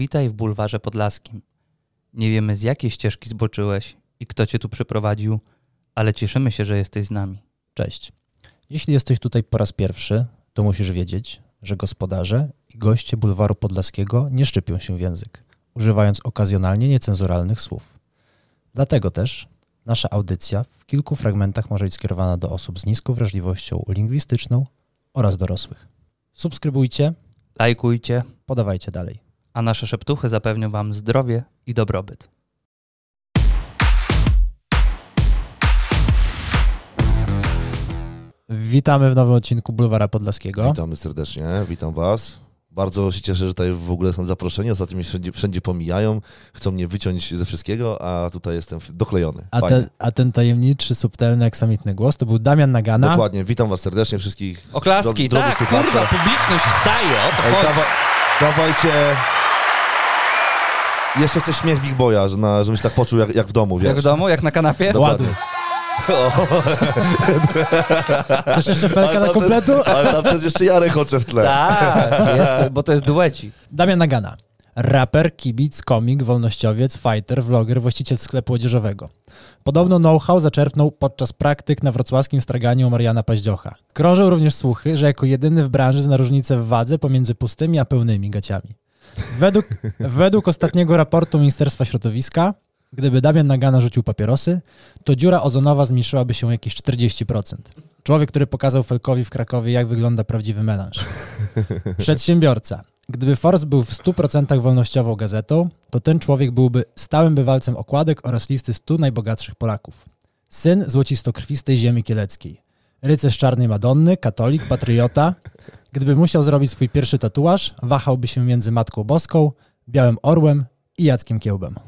Witaj w bulwarze podlaskim. Nie wiemy z jakiej ścieżki zboczyłeś i kto cię tu przyprowadził, ale cieszymy się, że jesteś z nami. Cześć. Jeśli jesteś tutaj po raz pierwszy, to musisz wiedzieć, że gospodarze i goście bulwaru podlaskiego nie szczypią się w język, używając okazjonalnie niecenzuralnych słów. Dlatego też nasza audycja w kilku fragmentach może być skierowana do osób z niską wrażliwością lingwistyczną oraz dorosłych. Subskrybujcie, Lajkujcie, podawajcie dalej. A nasze szeptuchy zapewnią wam zdrowie i dobrobyt. Witamy w nowym odcinku Bulwara Podlaskiego. Witamy serdecznie, witam Was. Bardzo się cieszę, że tutaj w ogóle są zaproszeni. Ostatnio mnie wszędzie, wszędzie pomijają, chcą mnie wyciąć ze wszystkiego, a tutaj jestem doklejony. A, ten, a ten tajemniczy, subtelny, aksamitny głos to był Damian Nagana. Dokładnie, witam Was serdecznie wszystkich. Oklaski, drodzy tak, kurwa, publiczność wstaje, o to Ej, chodzi. dawa, dawajcie... Jeszcze chcę śmiech Big Boya, że na, żebyś tak poczuł jak, jak w domu, wiesz. Jak w domu, jak na kanapie? Dokładnie. Ładuj. Chcesz jeszcze felka Ale na kompletu? Też, ale tam też jeszcze Jarek Hocze w tle. Tak, jest, bo to jest dueci. Damian Nagana. Raper, kibic, komik, wolnościowiec, fighter, vloger, właściciel sklepu odzieżowego. Podobno know-how zaczerpnął podczas praktyk na wrocławskim straganiu Mariana Paździocha. Krążą również słuchy, że jako jedyny w branży zna różnicę w wadze pomiędzy pustymi a pełnymi gaciami. Według, według ostatniego raportu Ministerstwa Środowiska, gdyby Damian Nagana rzucił papierosy, to dziura ozonowa zmniejszyłaby się jakieś 40%. Człowiek, który pokazał Felkowi w Krakowie, jak wygląda prawdziwy melanż. Przedsiębiorca. Gdyby Forbes był w 100% wolnościową gazetą, to ten człowiek byłby stałym bywalcem okładek oraz listy 100 najbogatszych Polaków. Syn złocistokrwistej ziemi kieleckiej. Rycerz czarnej Madonny, katolik, patriota. Gdyby musiał zrobić swój pierwszy tatuaż, wahałby się między Matką Boską, Białym Orłem i Jackiem Kiełbem.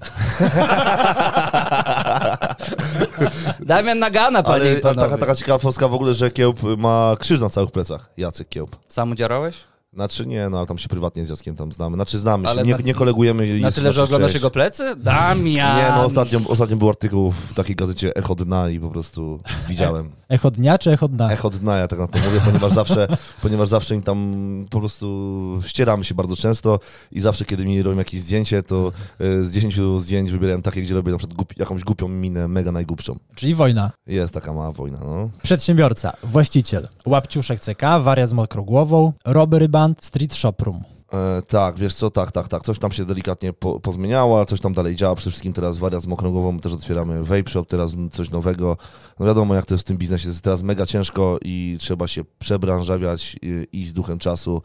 Damian Nagana, panie Ale i ale taka, taka ciekawostka w ogóle, że Kiełb ma krzyż na całych plecach. Jacek Kiełb. Sam udziałałeś? Znaczy nie, no ale tam się prywatnie z Jackiem tam znamy. Znaczy znamy Ale się, nie, na- nie kolegujemy. Na tyle, że nasza oglądasz jego plecy? Damian! Nie, no ostatnio, ostatnio był artykuł w takiej gazecie Echo Dna i po prostu widziałem. Echo dnia czy echo dna? Echo Dna, ja tak na to mówię, ponieważ zawsze, ponieważ zawsze im tam po prostu ścieramy się bardzo często i zawsze, kiedy mi robią jakieś zdjęcie, to e, z 10 zdjęć wybieram takie, gdzie robię na przykład głupi, jakąś głupią minę, mega najgłupszą. Czyli wojna. Jest taka mała wojna, no. Przedsiębiorca, właściciel, łapciuszek CK, wariat z mokrogłową, robbery band, street shop room. E, tak, wiesz co, tak, tak, tak. Coś tam się delikatnie po, pozmieniało, ale coś tam dalej działa. Przede wszystkim teraz wariat z mokrą głową, też otwieramy vape shop, teraz coś nowego. No wiadomo, jak to jest w tym biznesie. Jest teraz mega ciężko i trzeba się przebranżawiać i, i z duchem czasu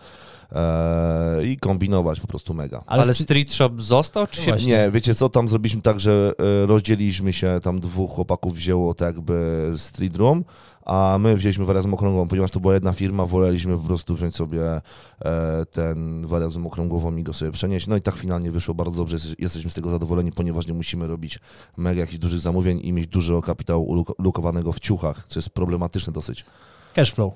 e, i kombinować po prostu mega. Ale, Ale street shop został, czy się... Właśnie. Nie, wiecie co, tam zrobiliśmy tak, że e, rozdzieliliśmy się, tam dwóch chłopaków wzięło tak jakby street room, a my wzięliśmy mokrą głową, ponieważ to była jedna firma, woleliśmy po prostu wziąć sobie e, ten wariat z mokrą głową i go sobie przenieść. No i tak finalnie wyszło bardzo dobrze, jesteś- jesteśmy z tego zadowoleni, ponieważ nie musimy robić mega jakichś dużych zamówień i mieć dużo kapitału ulokowanego w ciuchach, co jest problematyczne dosyć. Cashflow,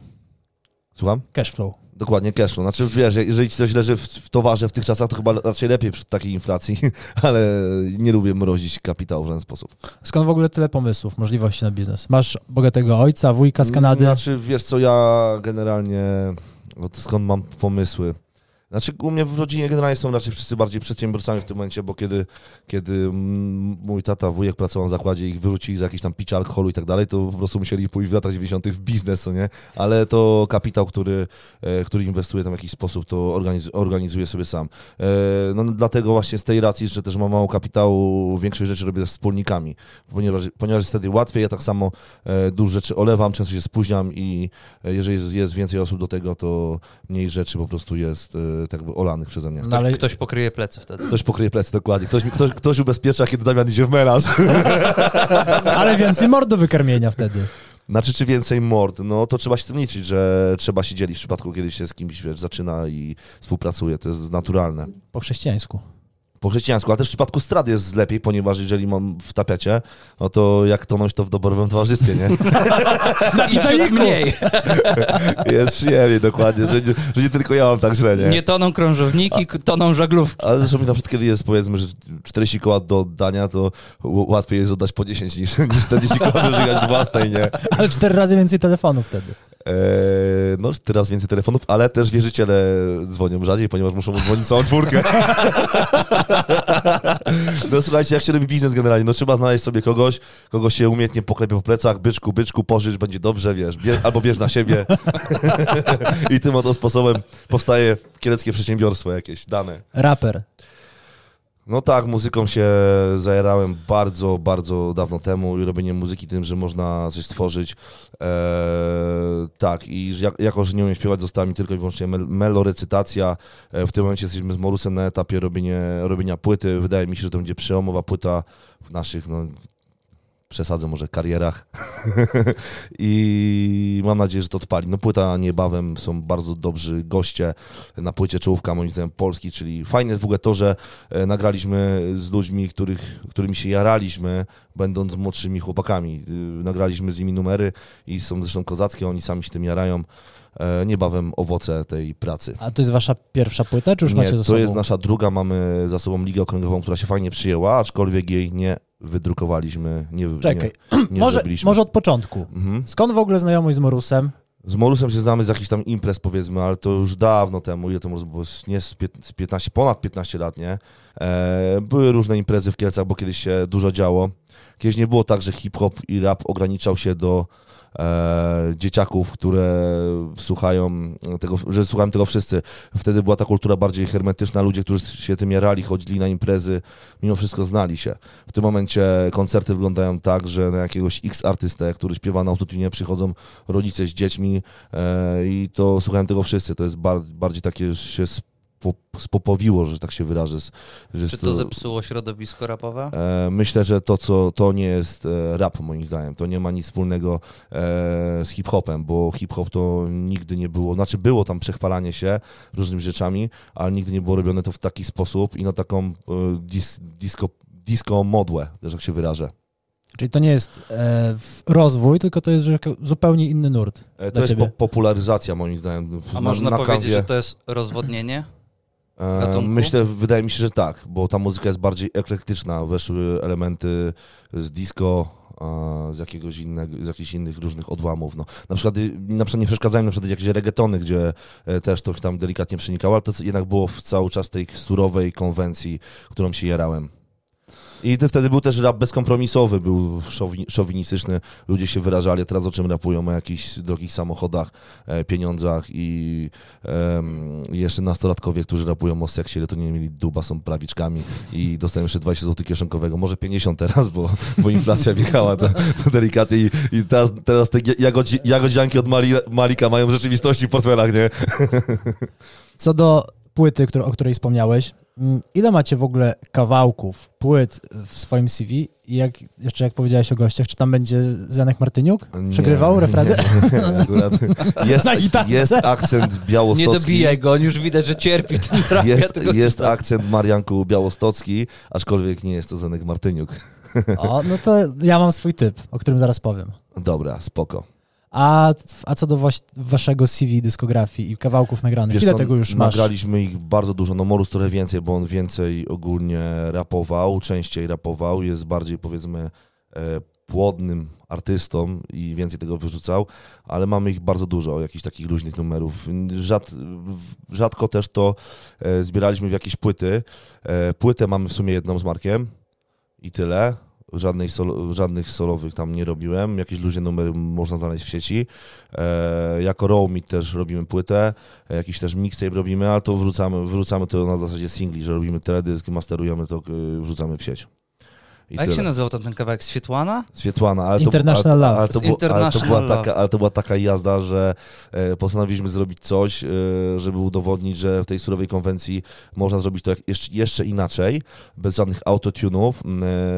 Słucham? cashflow. Dokładnie, cashflow. Znaczy, wiesz, jeżeli ci coś leży w, w towarze w tych czasach, to chyba raczej lepiej przy takiej inflacji, ale nie lubię mrozić kapitału w żaden sposób. Skąd w ogóle tyle pomysłów, możliwości na biznes? Masz bogatego ojca, wujka z Kanady. Znaczy, wiesz co, ja generalnie, skąd mam pomysły? Znaczy, u mnie w rodzinie generalnie są raczej wszyscy bardziej przedsiębiorcami w tym momencie, bo kiedy, kiedy mój tata, wujek pracował w zakładzie i wyrzucili za jakieś tam picie alkoholu i tak dalej, to po prostu musieli pójść w latach 90. w biznes, nie? Ale to kapitał, który, e, który inwestuje tam w jakiś sposób, to organiz, organizuje sobie sam. E, No dlatego właśnie z tej racji, że też mam mało kapitału, większość rzeczy robię z wspólnikami, ponieważ, ponieważ jest wtedy łatwiej, ja tak samo e, dużo rzeczy olewam, często się spóźniam i jeżeli jest, więcej osób do tego, to mniej rzeczy po prostu jest tak jakby olanych przeze mnie. No ale Ktoś pokryje plecy wtedy. Ktoś pokryje plecy, dokładnie. Ktoś, ktoś, ktoś ubezpiecza, kiedy Damian idzie w melanż. Ale więcej mord do wykarmienia wtedy. Znaczy, czy więcej mord? No to trzeba się z tym liczyć, że trzeba się dzielić w przypadku, kiedy się z kimś, wiesz, zaczyna i współpracuje. To jest naturalne. Po chrześcijańsku. Po chrześcijańsku, ale też w przypadku zdrad jest lepiej, ponieważ jeżeli mam w tapiecie, no to jak tonąć to w doborowym towarzystwie, nie? No i mniej. Jest przyjemnie, dokładnie, że nie, że nie tylko ja mam tak źle, nie? Nie toną krążowniki, k- toną żaglówki. Ale zresztą mi na przykład, kiedy jest powiedzmy, że 40 koła do oddania, to łatwiej jest oddać po 10 niż, niż 40 koła wyżygać z własnej, nie? Ale cztery razy więcej telefonów wtedy. E, no, teraz więcej telefonów, ale też wierzyciele dzwonią rzadziej, ponieważ muszą dzwonić całą czwórkę. no słuchajcie, jak się robi biznes generalnie, no trzeba znaleźć sobie kogoś, kogo się umiejętnie poklepie po plecach, byczku, byczku, pożycz, będzie dobrze, wiesz, albo bierz na siebie. I tym oto sposobem powstaje kieleckie przedsiębiorstwo jakieś, dane. Raper. No tak, muzyką się zajerałem bardzo, bardzo dawno temu i robienie muzyki tym, że można coś stworzyć. Eee, tak, i jak, jako, że nie umiem śpiewać, została mi tylko i wyłącznie mel melorecytacja. E, w tym momencie jesteśmy z Morusem na etapie robienie, robienia płyty. Wydaje mi się, że to będzie przełomowa płyta w naszych, no, przesadzę może karierach i mam nadzieję, że to odpali. No płyta niebawem, są bardzo dobrzy goście na płycie czołówka moim zdaniem Polski, czyli fajne jest w ogóle to, że e, nagraliśmy z ludźmi, których, którymi się jaraliśmy, będąc młodszymi chłopakami. Y, Nagraliśmy z nimi numery i są zresztą kozackie, oni sami się tym jarają. E, Niebawem owoce tej pracy. A to jest wasza pierwsza płyta, czy już Nie, macie to sobą? jest nasza druga, mamy za sobą ligę okręgową, która się fajnie przyjęła, aczkolwiek jej nie wydrukowaliśmy, nie, Czekaj, nie, nie może, zrobiliśmy. może od początku. Mhm. Skąd w ogóle znajomość z Morusem? Z Morusem się znamy z jakichś tam imprez powiedzmy, ale to już dawno temu, ile to może było, nie z 15, ponad 15 lat, nie? E, były różne imprezy w Kielcach, bo kiedyś się dużo działo. Kiedyś nie było tak, że hip-hop i rap ograniczał się do e, dzieciaków, które słuchają tego, że słuchają tego wszyscy. Wtedy była ta kultura bardziej hermetyczna, ludzie, którzy się tym jarali, chodzili na imprezy, mimo wszystko znali się. W tym momencie koncerty wyglądają tak, że na jakiegoś X artystę, który śpiewa na autotunie, przychodzą rodzice z dziećmi e, i to słuchają tego wszyscy. To jest bar, bardziej takie się spopowiło, że tak się wyrażę. Czy to zepsuło środowisko rapowe? E, Myślę, że to, co to nie jest e, rap, moim zdaniem. To nie ma nic wspólnego e, z hip-hopem, bo hip-hop to nigdy nie było. Znaczy, było tam przechwalanie się różnymi rzeczami, ale nigdy nie było robione to w taki sposób i na taką e, dis, disco, disco modłę, że tak się wyrażę. Czyli to nie jest e, rozwój, tylko to jest że- zupełnie inny nurt. E, Dla To jest po, popularyzacja, moim zdaniem. A Na- można na powiedzieć, kanwie. że to jest rozwodnienie? Gatunku? Myślę, wydaje mi się, że tak, bo ta muzyka jest bardziej eklektyczna. Weszły elementy z disco, z jakiegoś innego, z jakichś innych różnych odłamów. No. Na, przykład, y, na przykład nie przeszkadzają na przykład jakieś reggaetony, gdzie e, też to tam delikatnie przenikało, ale to jednak było w cały czas tej surowej konwencji, którą się jarałem. I wtedy był też rap bezkompromisowy, był szowi- szowinistyczny, ludzie się wyrażali, teraz o czym rapują? O jakichś drogich samochodach, e, pieniądzach i em, jeszcze nastolatkowie, którzy rapują o seksie, ile to nie mieli duba, są prawiczkami i dostają jeszcze 20 zł kieszonkowego, może 50 teraz, bo, bo inflacja wjechała to, to delikatnie i, i teraz, teraz te jagodzi, jagodzianki od Mali, Malika mają w rzeczywistości w portfelach, nie? Co do płyty, o której wspomniałeś, ile macie w ogóle kawałków, płyt w swoim CV i jak, jeszcze jak powiedziałeś o gościach, czy tam będzie Zenek Martyniuk? Nie. Przegrywał? Nie, akurat jest, jest akcent Nie białostocki. dobijaj go, on już widać, że cierpi ten rap. ja Jest, tego jest akcent Marianku Białostocki, aczkolwiek nie jest to Zenek Martyniuk. O, no to ja mam swój typ, o którym zaraz powiem. Dobra, spoko. A, a co do waś, waszego CV, dyskografii i kawałków nagranych, Wiesz ile tego już masz? Nagraliśmy ich bardzo dużo, no Morus trochę więcej, bo on więcej ogólnie rapował, częściej rapował, jest bardziej powiedzmy e, płodnym artystą i więcej tego wyrzucał, ale mamy ich bardzo dużo, jakichś takich luźnych numerów. Rzad, rzadko też to e, zbieraliśmy w jakieś płyty. E, płytę mamy w sumie jedną z Markiem i tyle. Żadnej solo, żadnych solowych tam nie robiłem. Jakieś luźne numery można znaleźć w sieci. E, jako Roamit też robimy płytę, e, jakiś też mixtape robimy, ale to wrzucamy, wrzucamy to na zasadzie singli, że robimy teledysk, masterujemy to, e, wrzucamy w sieć. I A jak się tyle. nazywał tam ten kawałek? Świetłana? Świetłana, ale to, International ale, ale, to, ale, to była taka, ale to była taka jazda, że e, postanowiliśmy zrobić coś, e, żeby udowodnić, że w tej surowej konwencji można zrobić to jak, jeszcze, jeszcze inaczej, bez żadnych autotunów,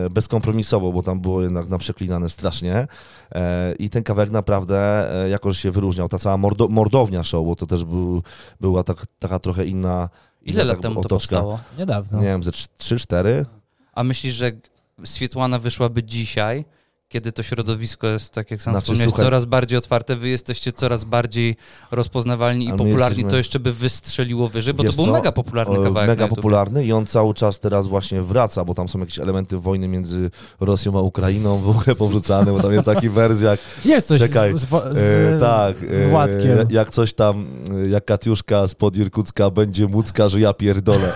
e, bezkompromisowo, bo tam było jednak na przeklinane strasznie. E, I ten kawałek naprawdę e, jakoś się wyróżniał. Ta cała mordo, mordownia show, bo to też był, była tak, taka trochę inna. Ile lat tak temu to otoczka. powstało? Niedawno. Nie wiem, ze 3-4. A myślisz, że Świetłana wyszłaby dzisiaj, kiedy to środowisko jest, tak jak sam Znaczy, wspomniałeś, słuchaj- coraz bardziej otwarte, wy jesteście coraz bardziej rozpoznawalni i popularni, jesteśmy- to jeszcze by wystrzeliło wyżej, bo Wiesz to był co? mega popularny O, kawałek Mega popularny i on cały czas teraz właśnie wraca, bo tam są jakieś elementy wojny między Rosją a Ukrainą w ogóle powrzucane, bo tam jest taki wersja jak Jest coś Czekaj, z, z, z, E, tak, e, Władkiem. jak coś tam, e, jak Katiuszka spod Irkucka będzie Mucka, że ja pierdolę.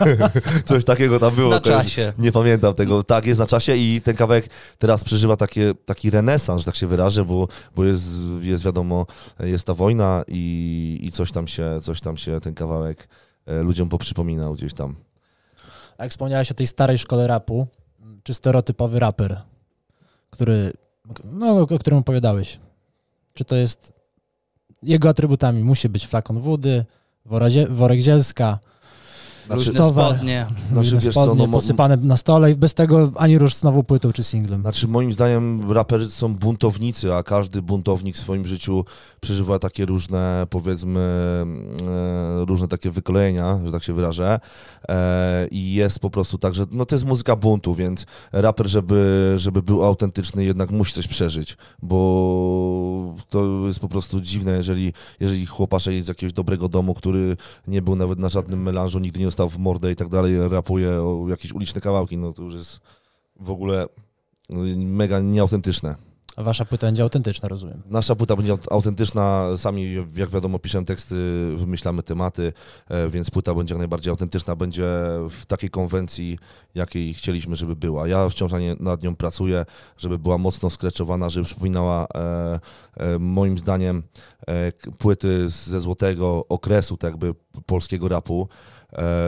coś takiego tam było. Na czasie. Nie pamiętam tego. Tak, jest na czasie i ten kawałek teraz przeżywa takie, taki renesans, że tak się wyrażę, bo, bo jest, jest wiadomo, jest ta wojna i, i coś, tam się, coś tam się ten kawałek e, ludziom poprzypominał gdzieś tam. A Jak wspomniałeś o tej starej szkole rapu, czy stereotypowy raper, który, no, o którym opowiadałeś, czy to jest jego atrybutami musi być flakon wody, worazie, worek zielska, Znaczy, Różne towar. spodnie. Znaczy, różne wiesz co, spodnie no, posypane na stole i bez tego ani rusz z nową płytą czy singlem. Znaczy, moim zdaniem raperzy są buntownicy, a każdy buntownik w swoim życiu przeżywa takie różne, powiedzmy, e, różne takie wykolejenia, że tak się wyrażę. E, I jest po prostu tak, że no to jest muzyka buntu, więc raper, żeby, żeby był autentyczny, jednak musi coś przeżyć, bo to jest po prostu dziwne, jeżeli, jeżeli chłopaszek jest z jakiegoś dobrego domu, który nie był nawet na żadnym melanżu, nigdy nie dostał w mordę i tak dalej, rapuje o jakieś uliczne kawałki, no to już jest w ogóle no, mega nieautentyczne. A wasza płyta będzie autentyczna, rozumiem. Nasza płyta będzie aut- autentyczna, sami jak wiadomo piszemy teksty, wymyślamy tematy, e, więc płyta będzie jak najbardziej autentyczna, będzie w takiej konwencji, jakiej chcieliśmy, żeby była. Ja wciąż nad nią pracuję, żeby była mocno skreczowana, żeby przypominała e, e, moim zdaniem płyty ze złotego okresu tak jakby polskiego rapu,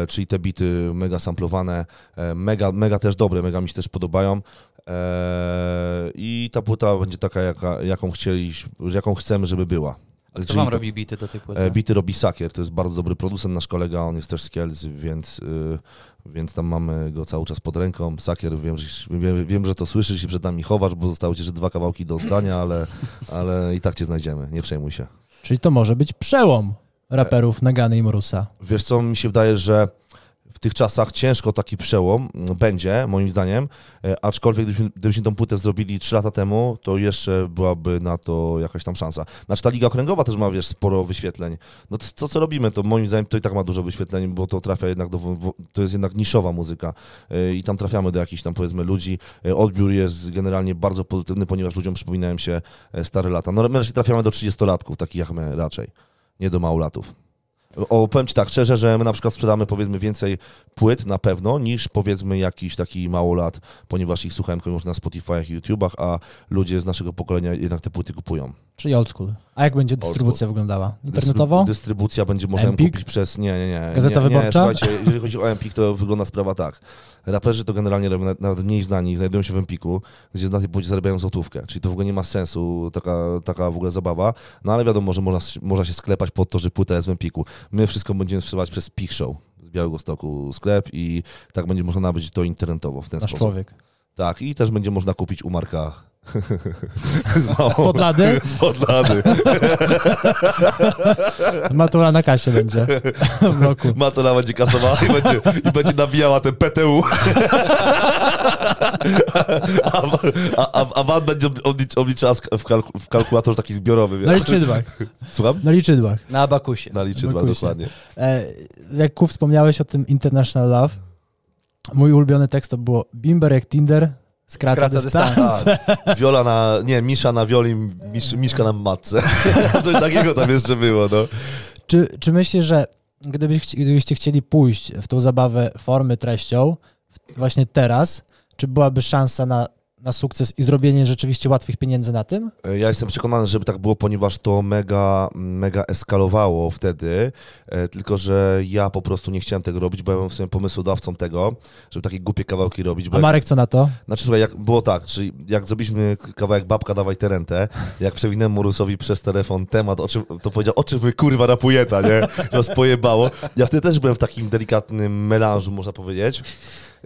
czyli te bity mega samplowane, e, mega, mega też dobre, mega mi się też podobają. E, I ta płyta będzie taka, jaka, jaką chcieli, jaką chcemy, żeby była. A kto wam to- robi bity do tej płyty? E, Bity robi Sakier, to jest bardzo dobry producent, nasz kolega, on jest też z Kielc, więc, y, więc tam mamy go cały czas pod ręką. Sakier, wiem, że, wiem, wiem, że to słyszysz i przed nami chowasz, bo zostały ci jeszcze dwa kawałki do oddania, ale, ale i tak cię znajdziemy, nie przejmuj się. Czyli to może być przełom raperów Nagany i Morusa. Wiesz co, mi się wydaje, że w tych czasach ciężko taki przełom będzie, moim zdaniem, e, aczkolwiek gdybyśmy, gdybyśmy tą płytę zrobili 3 lata temu, to jeszcze byłaby na to jakaś tam szansa. Znaczy ta Liga Okręgowa też ma, wiesz, sporo wyświetleń. No to, co robimy, to moim zdaniem to i tak ma dużo wyświetleń, bo to trafia jednak do, to jest jednak niszowa muzyka e, i tam trafiamy do jakichś tam powiedzmy ludzi. E, Odbiór jest generalnie bardzo pozytywny, ponieważ ludziom przypominają się stare lata. No my raczej trafiamy do 30-latków, takich jak my raczej, nie do małolatów. O, powiem Ci tak szczerze, że my na przykład sprzedamy powiedzmy więcej płyt na pewno niż powiedzmy jakiś taki mało lat, ponieważ ich słuchałem komuś na Spotify'ach i YouTubach, a ludzie z naszego pokolenia jednak te płyty kupują. Czyli old school. A jak będzie dystrybucja wyglądała? Internetowo? Dystry- Dystrybucja będzie można Empik? kupić przez... Nie, nie, nie. Gazeta nie, nie, Wyborcza? Słuchajcie, jeżeli chodzi o Empik, to wygląda sprawa tak. Raperzy to generalnie nawet mniej znani, znajdują się w Empiku, gdzie na tej płycie zarabiają złotówkę. Czyli to w ogóle nie ma sensu, taka, taka w ogóle zabawa. No ale wiadomo, że można, można się sklepać pod to, że płyta jest w Empiku. My wszystko będziemy sprzedawać przez Pik Show z Białego Stoku sklep i tak będzie można nabyć to internetowo w ten Nasz sposób. człowiek. Tak, i też będzie można kupić u Marka z małą... Spod lady? Spod lady. Matura na kasie będzie w roku. Matola będzie kasowała i będzie, i będzie nabijała ten PTU. A, a, a, a Van będzie oblicz, obliczała w, kalku, w kalkulatorze taki zbiorowy. Na liczydłach. Słucham? Na liczydłach. Na Abakusie. Na liczydła, Bakusie. dokładnie. E, jak Ku wspomniałeś o tym International Love, mój ulubiony tekst to było Bimber jak Tinder, skraca, Skraca dystans. dystans. Tak. Wiola na, nie, Misza na wioli, Misz, Miszka na matce. Coś takiego tam jeszcze było, no. Czy, czy myślisz, że gdybyś, chci- gdybyście chcieli pójść w tą zabawę formy treścią właśnie teraz, czy byłaby szansa na, na sukces i zrobienie rzeczywiście łatwych pieniędzy na tym? Ja jestem przekonany, żeby tak było, ponieważ to mega, mega eskalowało wtedy, e, tylko że ja po prostu nie chciałem tego robić, bo ja byłem w sumie pomysłodawcą tego, żeby takie głupie kawałki robić. A jak- Marek co na to? Znaczy słuchaj, jak, było tak, czyli jak zrobiliśmy kawałek Babka dawaj tę rentę, jak przewinąłem Morusowi przez telefon temat, o czym, to powiedział, o czym wy kurwa rapujeta, nie? Nas pojebało. Ja wtedy też byłem w takim delikatnym melanżu, można powiedzieć.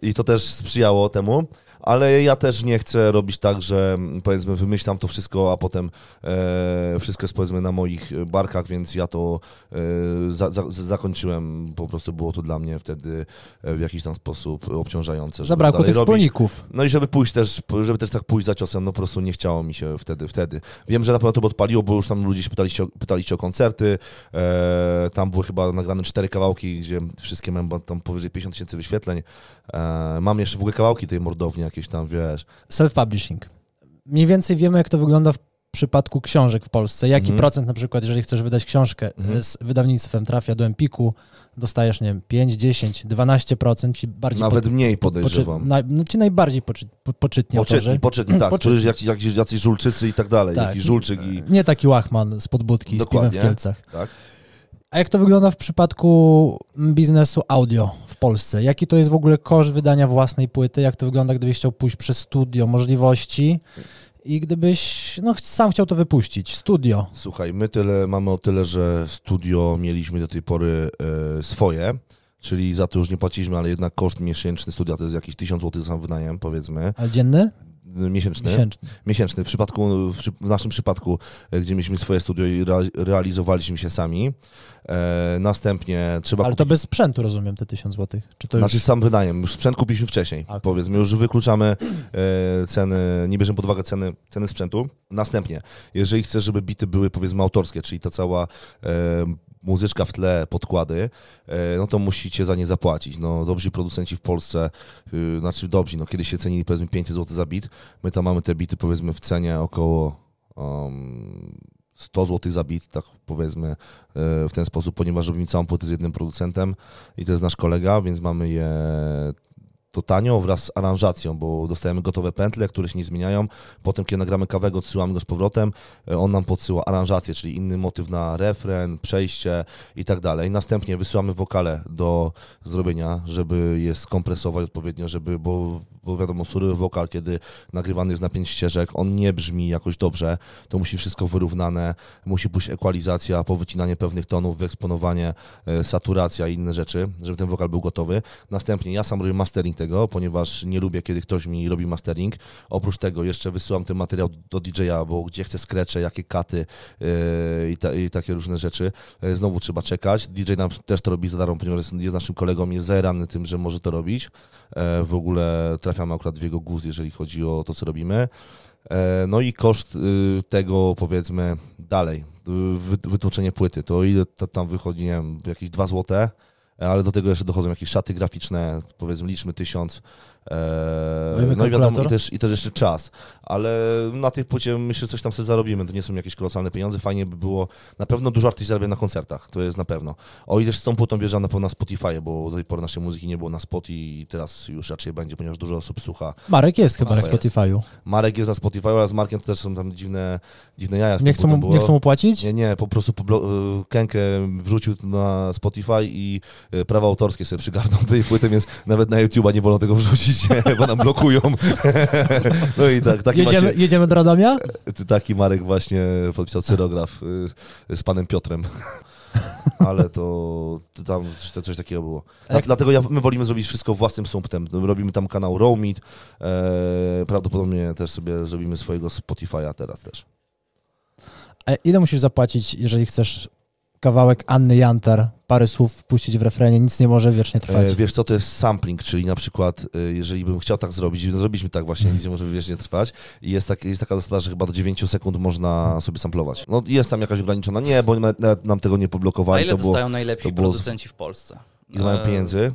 I to też sprzyjało temu. Ale ja też nie chcę robić tak, że mm, powiedzmy wymyślam to wszystko, a potem e, wszystko jest powiedzmy na moich barkach, więc ja to e, za, za, zakończyłem. Po prostu było to dla mnie wtedy e, w jakiś tam sposób obciążające. Zabrakło tych wspólników. No i żeby pójść też, żeby też tak pójść za ciosem, no po prostu nie chciało mi się wtedy. wtedy. Wiem, że na pewno to by odpaliło, bo już tam ludzie się pytali, się, pytali się o koncerty. E, tam były chyba nagrane cztery kawałki, gdzie wszystkie miałem tam powyżej 50 tysięcy wyświetleń. E, mam jeszcze w ogóle kawałki tej mordowni jakieś tam, wiesz. Self-publishing. Mniej więcej wiemy, jak to wygląda w przypadku książek w Polsce. Jaki Mhm. procent na przykład, jeżeli chcesz wydać książkę Mhm. z wydawnictwem, trafia do Empiku, dostajesz, nie wiem, 5, 10, 12%, ci bardziej Nawet mniej po- poczy- podejrzewam. na, no, ci najbardziej poczy, po, poczytni Poczytni, autorzy. poczytni, tak. Poczytni. Jakiś, jakiś, jacyś żulczycy i tak dalej. Tak. Jakiś żulczyk i Nie taki łachman z podbudki z piwem Dokładnie. w Kielcach. tak. A jak to wygląda w przypadku biznesu audio w Polsce? Jaki to jest w ogóle koszt wydania własnej płyty? Jak to wygląda, gdybyś chciał pójść przez studio, możliwości i gdybyś no, sam chciał to wypuścić? Studio. Słuchaj, my tyle mamy o tyle, że studio mieliśmy do tej pory e, swoje, czyli za to już nie płaciliśmy, ale jednak koszt miesięczny studia to jest jakieś 1000 zł za sam wynajem, powiedzmy, A dzienny? Miesięczny. Miesięczny. Miesięczny. W, przypadku, w, naszym przypadku, e, gdzie mieliśmy swoje studio i rea- realizowaliśmy się sami, e, następnie trzeba Ale kupić... to bez sprzętu, rozumiem, te 1000 zł. Czy to już... Znaczy sam wynajem, już sprzęt kupiliśmy wcześniej, Okej. powiedzmy, już wykluczamy e, ceny, nie bierzemy pod uwagę ceny, ceny sprzętu. Następnie, jeżeli chcesz, żeby bity były powiedzmy autorskie, czyli ta cała e, muzyczka w tle, podkłady, e, no to musicie za nie zapłacić. No, dobrzy producenci w Polsce, y, znaczy dobrzy, no kiedyś się cenili powiedzmy 500 zł za bit, my tam mamy te bity powiedzmy w cenie około um, 100 zł za bit, tak powiedzmy e, w ten sposób, ponieważ robimy całą płytę z jednym producentem i to jest nasz kolega, więc mamy je to tanio wraz z aranżacją, bo dostajemy gotowe pętle, które się nie zmieniają. Potem, kiedy nagramy kawego, odsyłamy go z powrotem, e, on nam podsyła aranżację, czyli inny motyw na refren, przejście i tak dalej. Następnie wysyłamy wokale do zrobienia, żeby je skompresować odpowiednio, żeby, bo, bo wiadomo, surowy wokal, kiedy nagrywany jest na pięć ścieżek, on nie brzmi jakoś dobrze, to musi wszystko wyrównane, musi pójść ekwalizacja, powycinanie pewnych tonów, wyeksponowanie, e, saturacja i inne rzeczy, żeby ten wokal był gotowy. Następnie ja sam robię mastering tego, ponieważ nie lubię, kiedy ktoś mi robi mastering. Oprócz tego jeszcze wysyłam ten materiał do DJ-a, bo gdzie chcę skrecze, jakie katy yy, i, ta, i takie różne rzeczy. Yy, Znowu trzeba czekać. DJ nam też to robi za darmo, ponieważ jest, naszym kolegą, jest zajarany tym, że może to robić. Yy, W ogóle trafiamy akurat w jego guz, jeżeli chodzi o to, co robimy. E, No i koszt y, tego, powiedzmy, dalej, wy- wytłoczenie płyty, to ile tam wychodzi, nie wiem, jakieś 2 złote, ale do tego jeszcze dochodzą jakieś szaty graficzne, powiedzmy, liczmy tysiąc. E, Wiemy No i wiadomo, i też, i też jeszcze czas, ale na tej płycie myślę, że coś tam sobie zarobimy, to nie są jakieś kolosalne pieniądze, fajnie by było, na pewno dużo artyści zarabia na koncertach, to jest na pewno. O i też z tą płytą wjeżdżam na pewno na Spotify, bo do tej pory naszej muzyki nie było na Spotify i teraz już raczej będzie, ponieważ dużo osób słucha Marek jest chyba na. Spotify'u. Marek jest na Spotify, ale z Markiem to też są tam dziwne, dziwne jaja. z Nie chcą, mu, nie chcą mu płacić? Nie, nie, po prostu poblo- y, Kenkę wrzucił na Spotify i y, prawa autorskie sobie przygarnął do tej płyty, więc nawet na YouTube'a nie wolno tego wrzucić, nie, bo nam blokują. no i tak, taki, Jedziemy, właśnie, jedziemy do Radomia? taki Marek właśnie podpisał cyrograf y, z panem Piotrem. Ale to, to tam to coś takiego było. Dla- Jak- Dlatego ja, my wolimy zrobić wszystko własnym sumptem. Robimy tam kanał Rowmeet. E, prawdopodobnie też sobie zrobimy swojego Spotify'a teraz też. A ile musisz zapłacić, jeżeli chcesz kawałek Anny Jantar, parę słów puścić w refrenie, nic nie może wiecznie trwać? E, wiesz co, to jest sampling, czyli na przykład, e, jeżeli bym chciał tak zrobić, no zrobiliśmy tak właśnie, nic nie może wiecznie trwać i jest, tak, jest taka zasada, że chyba do 9 sekund można sobie samplować. No jest tam jakaś ograniczona, nie, bo nawet, nawet nam tego nie A poblokowali, ile to było, dostają najlepsi to było producenci w Polsce? ile mają E, pieniędzy.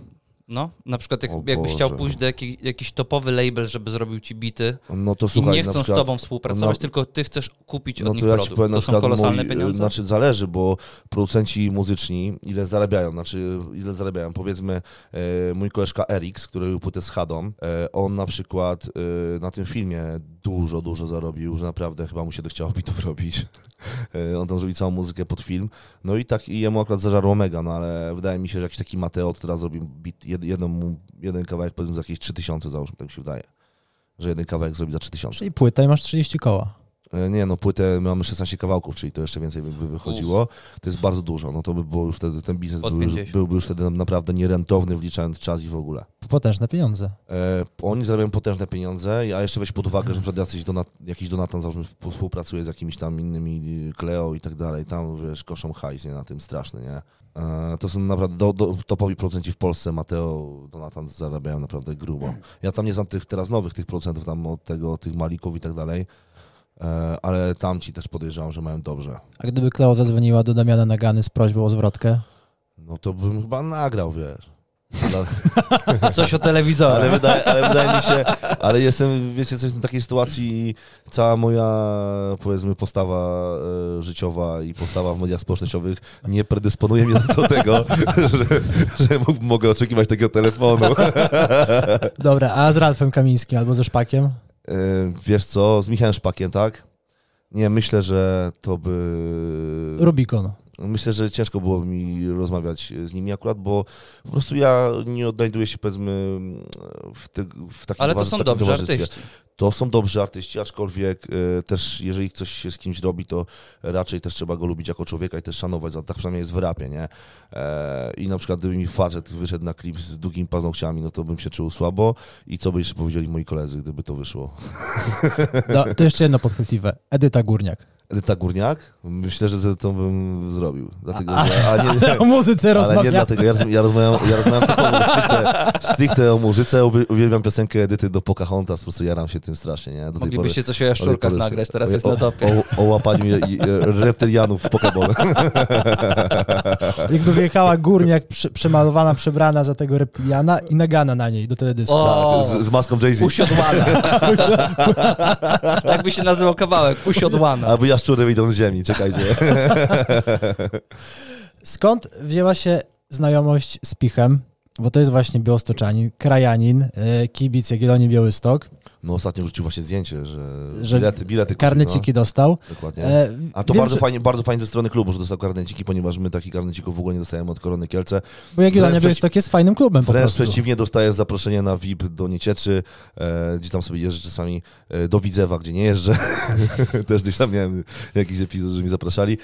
No, na przykład jak, jakbyś chciał pójść do jaki, jakiś topowy label, żeby zrobił ci bity No to i słuchaj, nie na chcą przykład, z tobą współpracować, no- tylko ty chcesz kupić od No nich to ja produkt. powiem na To są kolosalne mój, pieniądze? Znaczy zależy, bo producenci muzyczni ile zarabiają, znaczy ile zarabiają. Powiedzmy e, mój koleżka Erix, który robił płytę z Hadą, e, on na przykład e, na tym filmie dużo, dużo zarobił, że naprawdę chyba mu się chciało bitów robić. E, on tam zrobił całą muzykę pod film. No i tak i jemu akurat zażarło mega, no ale wydaje mi się, że jakiś taki Mateo teraz zrobił bit, jed, jedną, jeden kawałek powiedzmy za jakieś 3000 załóżmy, tak mi się wydaje. Że jeden kawałek zrobi za 3000. Czyli płyta i masz 30 koła. E, Nie, no płytę mamy 16 kawałków, czyli to jeszcze więcej by, wychodziło. To jest bardzo dużo, no to by było już wtedy, ten biznes był, już- 50. byłby już wtedy naprawdę nierentowny, wliczając czas i w ogóle. Potężne pieniądze. E, oni zarabiają potężne pieniądze, a jeszcze weź pod uwagę, że jacyś donat, jakiś Donatan załóżmy współ- współpracuje z jakimiś tam innymi Kleo i tak dalej, tam wiesz, koszą hajs, nie, na tym straszny, nie? E, to są naprawdę do, do, topowi producenci w Polsce, Mateo, Donatan zarabiają naprawdę grubo. Ja tam nie znam tych teraz nowych, tych producentów tam od tego, tych Malików i tak dalej, ale tamci też podejrzewam, że mają dobrze. A gdyby Kleo zadzwoniła do Damiana Nagany z prośbą o zwrotkę? No to bym chyba nagrał, wiesz. Coś o telewizorze. Ale wydaje, ale wydaje mi się, ale jestem, wiecie, coś w takiej sytuacji i cała moja, powiedzmy, postawa e, życiowa i postawa w mediach społecznościowych nie predysponuje mnie do tego, że, że mogę oczekiwać takiego telefonu. Dobra, a z Ralfem Kamińskim albo ze Szpakiem? E, wiesz co, z Michałem Szpakiem, tak? Nie, myślę, że to by... Rubikon. Myślę, że ciężko było mi rozmawiać z nimi akurat, bo po prostu ja nie odnajduję się, powiedzmy, w, te, w takim Ale to są dobrzy towarzystwie. artyści. To są dobrzy artyści, aczkolwiek e, też jeżeli coś się z kimś robi, to raczej też trzeba go lubić jako człowieka i też szanować, za- tak przynajmniej jest w rapie, nie? E, I na przykład gdyby mi facet wyszedł na klip z długimi paznokciami, no to bym się czuł słabo i co by jeszcze powiedzieli moi koledzy, gdyby to wyszło. No, to jeszcze jedno podchwytliwe. Edyta Górniak. Edyta Górniak? Myślę, że to bym zrobił, dlatego, że... A nie, O muzyce ale nie dlatego, ja, roz- ja rozmawiam, ja rozmawiam tylko stricte, stricte o muzyce, uwi- uwielbiam piosenkę Edyty do Pocahontas, po prostu jaram się tym strasznie, nie? Do Moglibyście coś o jaszczurkach nagrać, teraz o- jest na topie. O, o, o łapaniu je, je, reptylianów w Pokeball. Jakby wyjechała Górniak przy, przemalowana, przebrana za tego reptiliana i Nagana na niej do teledysku. O, Tak, z, z maską Jay-Z. usiodłana. tak by się nazywał kawałek, usiodłana. Albo jaszczury wyjdą z ziemi, czekajcie. Skąd wzięła się znajomość z Pichem? Bo to jest właśnie białostoczanin, krajanin, e, kibic Jagiellonii Białystok. No ostatnio rzucił właśnie zdjęcie, że, Że bilety, bilety kupił, Karneciki dostał. No, dokładnie. E, A to wiem, bardzo, że- fajnie, bardzo fajnie ze strony klubu, że dostał karneciki, ponieważ my takich karnecików w ogóle nie dostajemy od Korony Kielce. Bo Jagiellonia wręcz Białystok jest fajnym klubem po Wręcz przeciwnie, dostaję zaproszenie na VIP do Niecieczy, e, gdzie tam sobie jeżdżę czasami e, do Widzewa, gdzie nie jeżdżę. Też gdzieś tam miałem jakiś epizod, że mi zapraszali.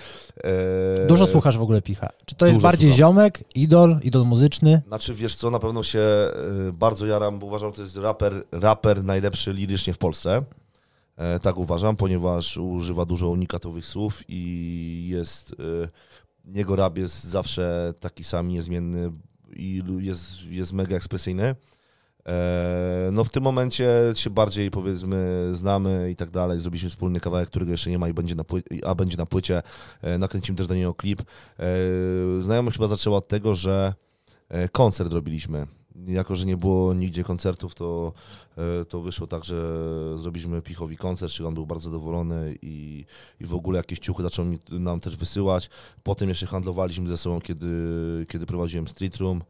E, Dużo słuchasz w ogóle Picha. Czy to jest Dużo bardziej słucham. ziomek, idol, idol muzyczny? Znaczy, wiesz co, na pewno się e, bardzo jaram, bo uważam, że to jest raper, raper najlepszy lirycznie w Polsce. E, tak uważam, ponieważ używa dużo unikatowych słów i jest, e, jego rap jest zawsze taki sam, niezmienny i jest, jest mega ekspresyjny. E, No w tym momencie się bardziej powiedzmy znamy i tak dalej. Zrobiliśmy wspólny kawałek, którego jeszcze nie ma i będzie na a będzie na płycie. Nakręcimy też do niego klip. Znajomość chyba zaczęła od tego, że koncert robiliśmy. Jako, że nie było nigdzie koncertów, to, e, to wyszło tak, że zrobiliśmy Pichowi koncert, czyli on był bardzo zadowolony i, i w ogóle jakieś ciuchy zaczął nam też wysyłać. Potem jeszcze handlowaliśmy ze sobą, kiedy, kiedy prowadziłem Street Room.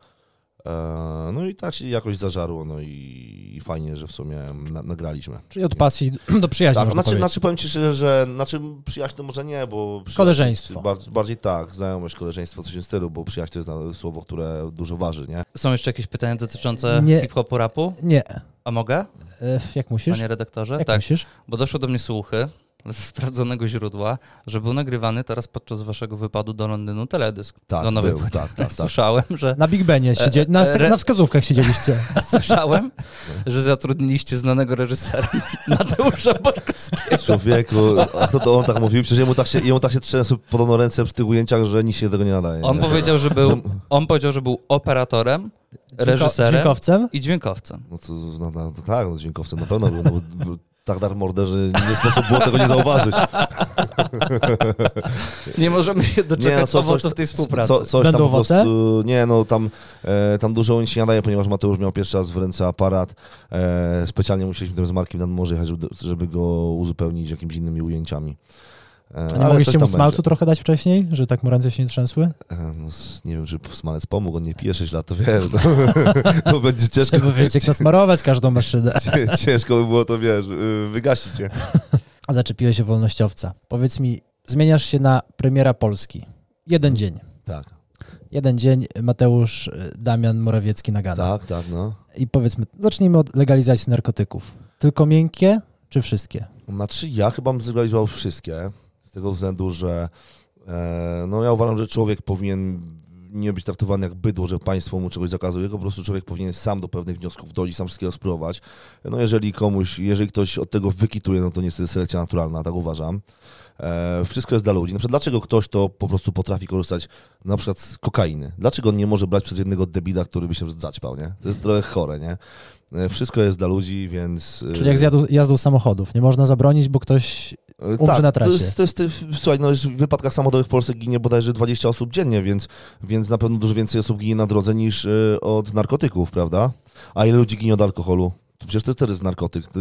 E, No i tak się jakoś zażarło, no i, fajnie, że w sumie na, nagraliśmy. Czyli od pasji do przyjaźni, Tak, znaczy, znaczy powiem Ci szczerze, że znaczy przyjaźń to może nie, bo... Koleżeństwo. Bardziej, bardziej tak, znajomość, koleżeństwo, coś w tym stylu, bo przyjaźń to jest słowo, które dużo waży, nie? Są jeszcze jakieś pytania dotyczące hip-hopu, rapu? Nie. A mogę, E, Jak musisz? panie redaktorze? Jak tak, musisz? bo doszło do mnie słuchy ze sprawdzonego źródła, że był nagrywany teraz podczas waszego wypadu do Londynu teledysk Tak, do nowej był, płyty. tak, tak, tak. Słyszałem, że Na Big Benie siedzie... E, na, e, re- na wskazówkach siedzieliście. słyszałem, że zatrudniliście znanego reżysera Mateusza Borkowskiego. Człowieku, a kto to on tak mówił? Przecież jemu tak się, jemu tak się trzęsły podobno ręce przy tych ujęciach, że nic się do tego nie nadaje. On nie? powiedział, że był, on powiedział, że był operatorem, reżyserem Dźwiękowcem? i dźwiękowcem. No to, no, no, to tak, no, dźwiękowcem na pewno był, no, tak dar mordę, że nie sposób było tego nie zauważyć. Nie możemy się doczekać no, co- owoców coś- tej współpracy. Co, coś Będą tam po owoce? prostu, nie no, tam, e, tam dużo nic się nadaje, ponieważ Mateusz miał pierwszy raz w ręce aparat. E, specjalnie musieliśmy tam z Markiem nad morze jechać, żeby- żeby go uzupełnić jakimiś innymi ujęciami. E, A nie mogliście mu smalcu będzie. trochę dać wcześniej, że tak mu ręce się nie trzęsły? E, no, nie wiem, czy smalec pomógł, on nie pije 6 lat, to wiesz, no, to będzie ciężko, Trzeba jak nasmarować każdą maszynę. ciężko by było to, wiesz, y, wygasić je. A zaczepiłeś się wolnościowca. Powiedz mi, zmieniasz się na premiera Polski. Jeden dzień. Tak, Jeden dzień Mateusz y, Damian Morawiecki nagada. tak, tak, no. I powiedzmy, zacznijmy od legalizacji narkotyków. Tylko miękkie, czy wszystkie? Znaczy ja chyba bym zrealizował wszystkie, tego względu, że e, no ja uważam, że człowiek powinien nie być traktowany jak bydło, że państwo mu czegoś zakazuje, po prostu człowiek powinien sam do pewnych wniosków dojść, sam wszystkiego spróbować. No jeżeli komuś, jeżeli ktoś od tego wykituje, no to niestety selekcja naturalna, tak uważam. E, wszystko jest dla ludzi. Na przykład dlaczego ktoś to po prostu potrafi korzystać na przykład z kokainy? Dlaczego on nie może brać przez jednego debila, który by się zaćpał, nie? To jest trochę chore, nie? E, Wszystko jest dla ludzi, więc... e, Czyli jak z jazdu, jazdą samochodów. Nie można zabronić, bo ktoś Umrze na trasie. To jest, to jest, to jest, słuchaj, no, w wypadkach samochodowych w Polsce ginie bodajże 20 osób dziennie, więc, więc na pewno dużo więcej osób ginie na drodze niż e, od narkotyków, prawda? A ile ludzi ginie od alkoholu? Przecież to jest też narkotyk. Ty,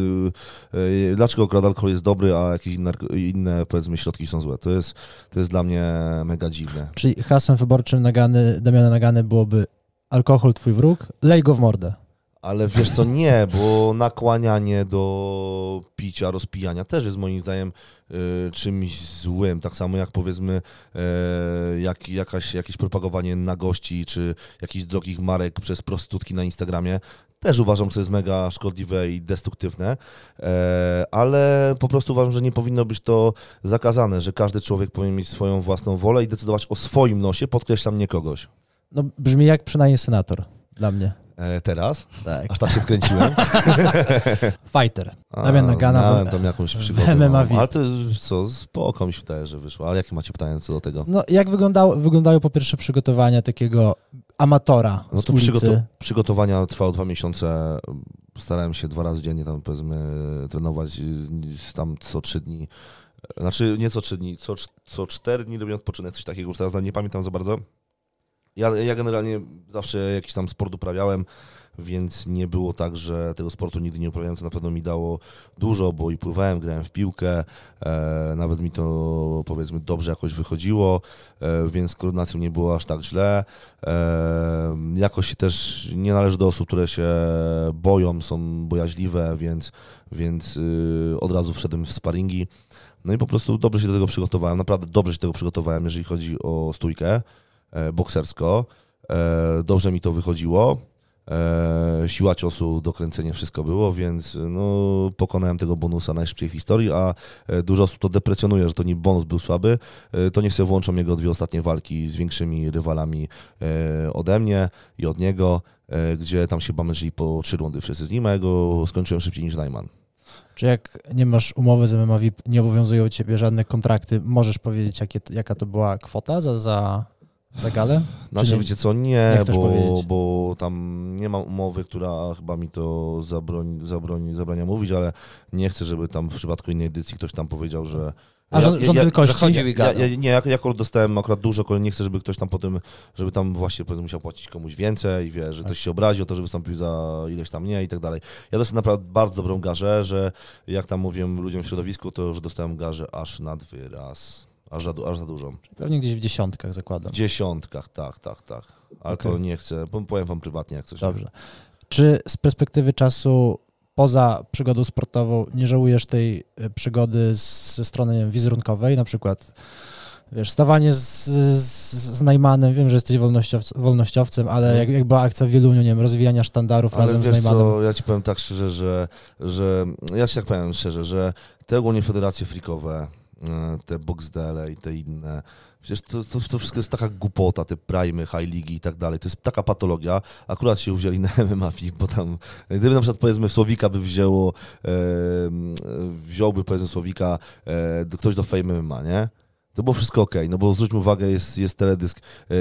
e, dlaczego akurat alkohol jest dobry, a jakieś inne, inne powiedzmy środki są złe? To jest, to jest dla mnie mega dziwne. Czyli hasłem wyborczym Nagany, Damiana Nagany byłoby alkohol twój wróg, lej go w mordę. Ale wiesz co, nie, bo nakłanianie do picia, rozpijania też jest moim zdaniem y, czymś złym. Tak samo jak powiedzmy e, jak, jakaś, jakieś propagowanie nagości czy jakichś drogich marek przez prostytutki na Instagramie. Też uważam, że jest mega szkodliwe i destruktywne, e, ale po prostu uważam, że nie powinno być to zakazane, że każdy człowiek powinien mieć swoją własną wolę i decydować o swoim nosie, podkreślam nie kogoś. No brzmi jak przynajmniej senator dla mnie. E, teraz? Tak. Aż tak się wkręciłem. Fighter. Damian Nagana Miałem tam jakąś przygodę. MMA no. VIP. Ale to co, spoko mi się wydaje, że wyszło. Ale jakie macie pytania co do tego? No jak wyglądało, wyglądają po pierwsze przygotowania takiego amatora No to przygoto- przygotowania trwały dwa miesiące. Starałem się dwa razy dziennie tam powiedzmy trenować tam co trzy dni. Znaczy nie co trzy dni, co, co cztery dni robię odpoczynek, coś takiego, już teraz nie pamiętam za bardzo. Ja, ja generalnie zawsze jakiś tam sport uprawiałem, więc nie było tak, że tego sportu nigdy nie uprawiałem, co na pewno mi dało dużo, bo i pływałem, grałem w piłkę, e, nawet mi to powiedzmy dobrze jakoś wychodziło, e, więc z koordynacją nie było aż tak źle. E, jakoś też nie należy do osób, które się boją, są bojaźliwe, więc, więc y, od razu wszedłem w sparingi. No i po prostu dobrze się do tego przygotowałem, naprawdę dobrze się do tego przygotowałem, jeżeli chodzi o stójkę boksersko. E, dobrze mi to wychodziło. E, siła ciosu, dokręcenie, wszystko było, więc no, pokonałem tego bonusa najszybciej w historii, a e, dużo osób to deprecjonuje, że to nie bonus był słaby. E, to niech sobie włączą jego dwie ostatnie walki z większymi rywalami e, ode mnie i od niego, e, gdzie tam się bamęczyli po trzy rundy wszyscy z nim, a ja go skończyłem szybciej niż Najman. Czy jak nie masz umowy z MMA VIP, nie obowiązują ciebie żadne kontrakty, możesz powiedzieć, jakie, jaka to była kwota za, za, za galę? Znaczy, nie- wiecie co, nie, nie bo, bo tam nie ma umowy, która chyba mi to zabroni, zabroni, zabrania mówić, ale nie chcę, żeby tam w przypadku innej edycji ktoś tam powiedział, że... A rząd, rząd wielkości? że chodzi- Ja, ja, nie, ja, ja akurat dostałem akurat dużo, ale nie chcę, żeby ktoś tam potem, żeby tam właśnie powiedzmy, musiał płacić komuś więcej, wie, że ktoś się obrazi o to, że wystąpił za ileś tam nie i tak dalej. Ja dostałem naprawdę bardzo dobrą garzę, że jak tam mówię ludziom w środowisku, to już dostałem garzę aż nad wyraz, aż za, aż za dużą. Pewnie gdzieś w dziesiątkach zakładam. W dziesiątkach, tak, tak, tak. Ale to Okej. nie chcę, po- powiem wam prywatnie, jak coś. Dobrze. Czy z perspektywy czasu poza przygodą sportową nie żałujesz tej e, przygody z- ze strony nie wizerunkowej, na przykład wiesz, stawanie z, z, z Najmanem, wiem, że jesteś wolnościowc, wolnościowcem, ale No. jak, jak była akcja w Wieluniu, nie wiem, rozwijania sztandarów Ale razem z wiesz Najmanem. co, ja ci powiem tak szczerze, że, że ja ci tak powiem szczerze, że te ogólnie federacje frikowe, te boxdele i te inne, przecież to, to, to wszystko jest taka głupota, te primy, high ligi i tak dalej, to jest taka patologia, akurat się uwzięli na MMA bo tam, gdyby na przykład powiedzmy Słowika by wzięło, e, wziąłby powiedzmy Słowika e, ktoś do Fame MMA, nie? To było wszystko ok, no bo zwróćmy uwagę, jest, jest teledysk e,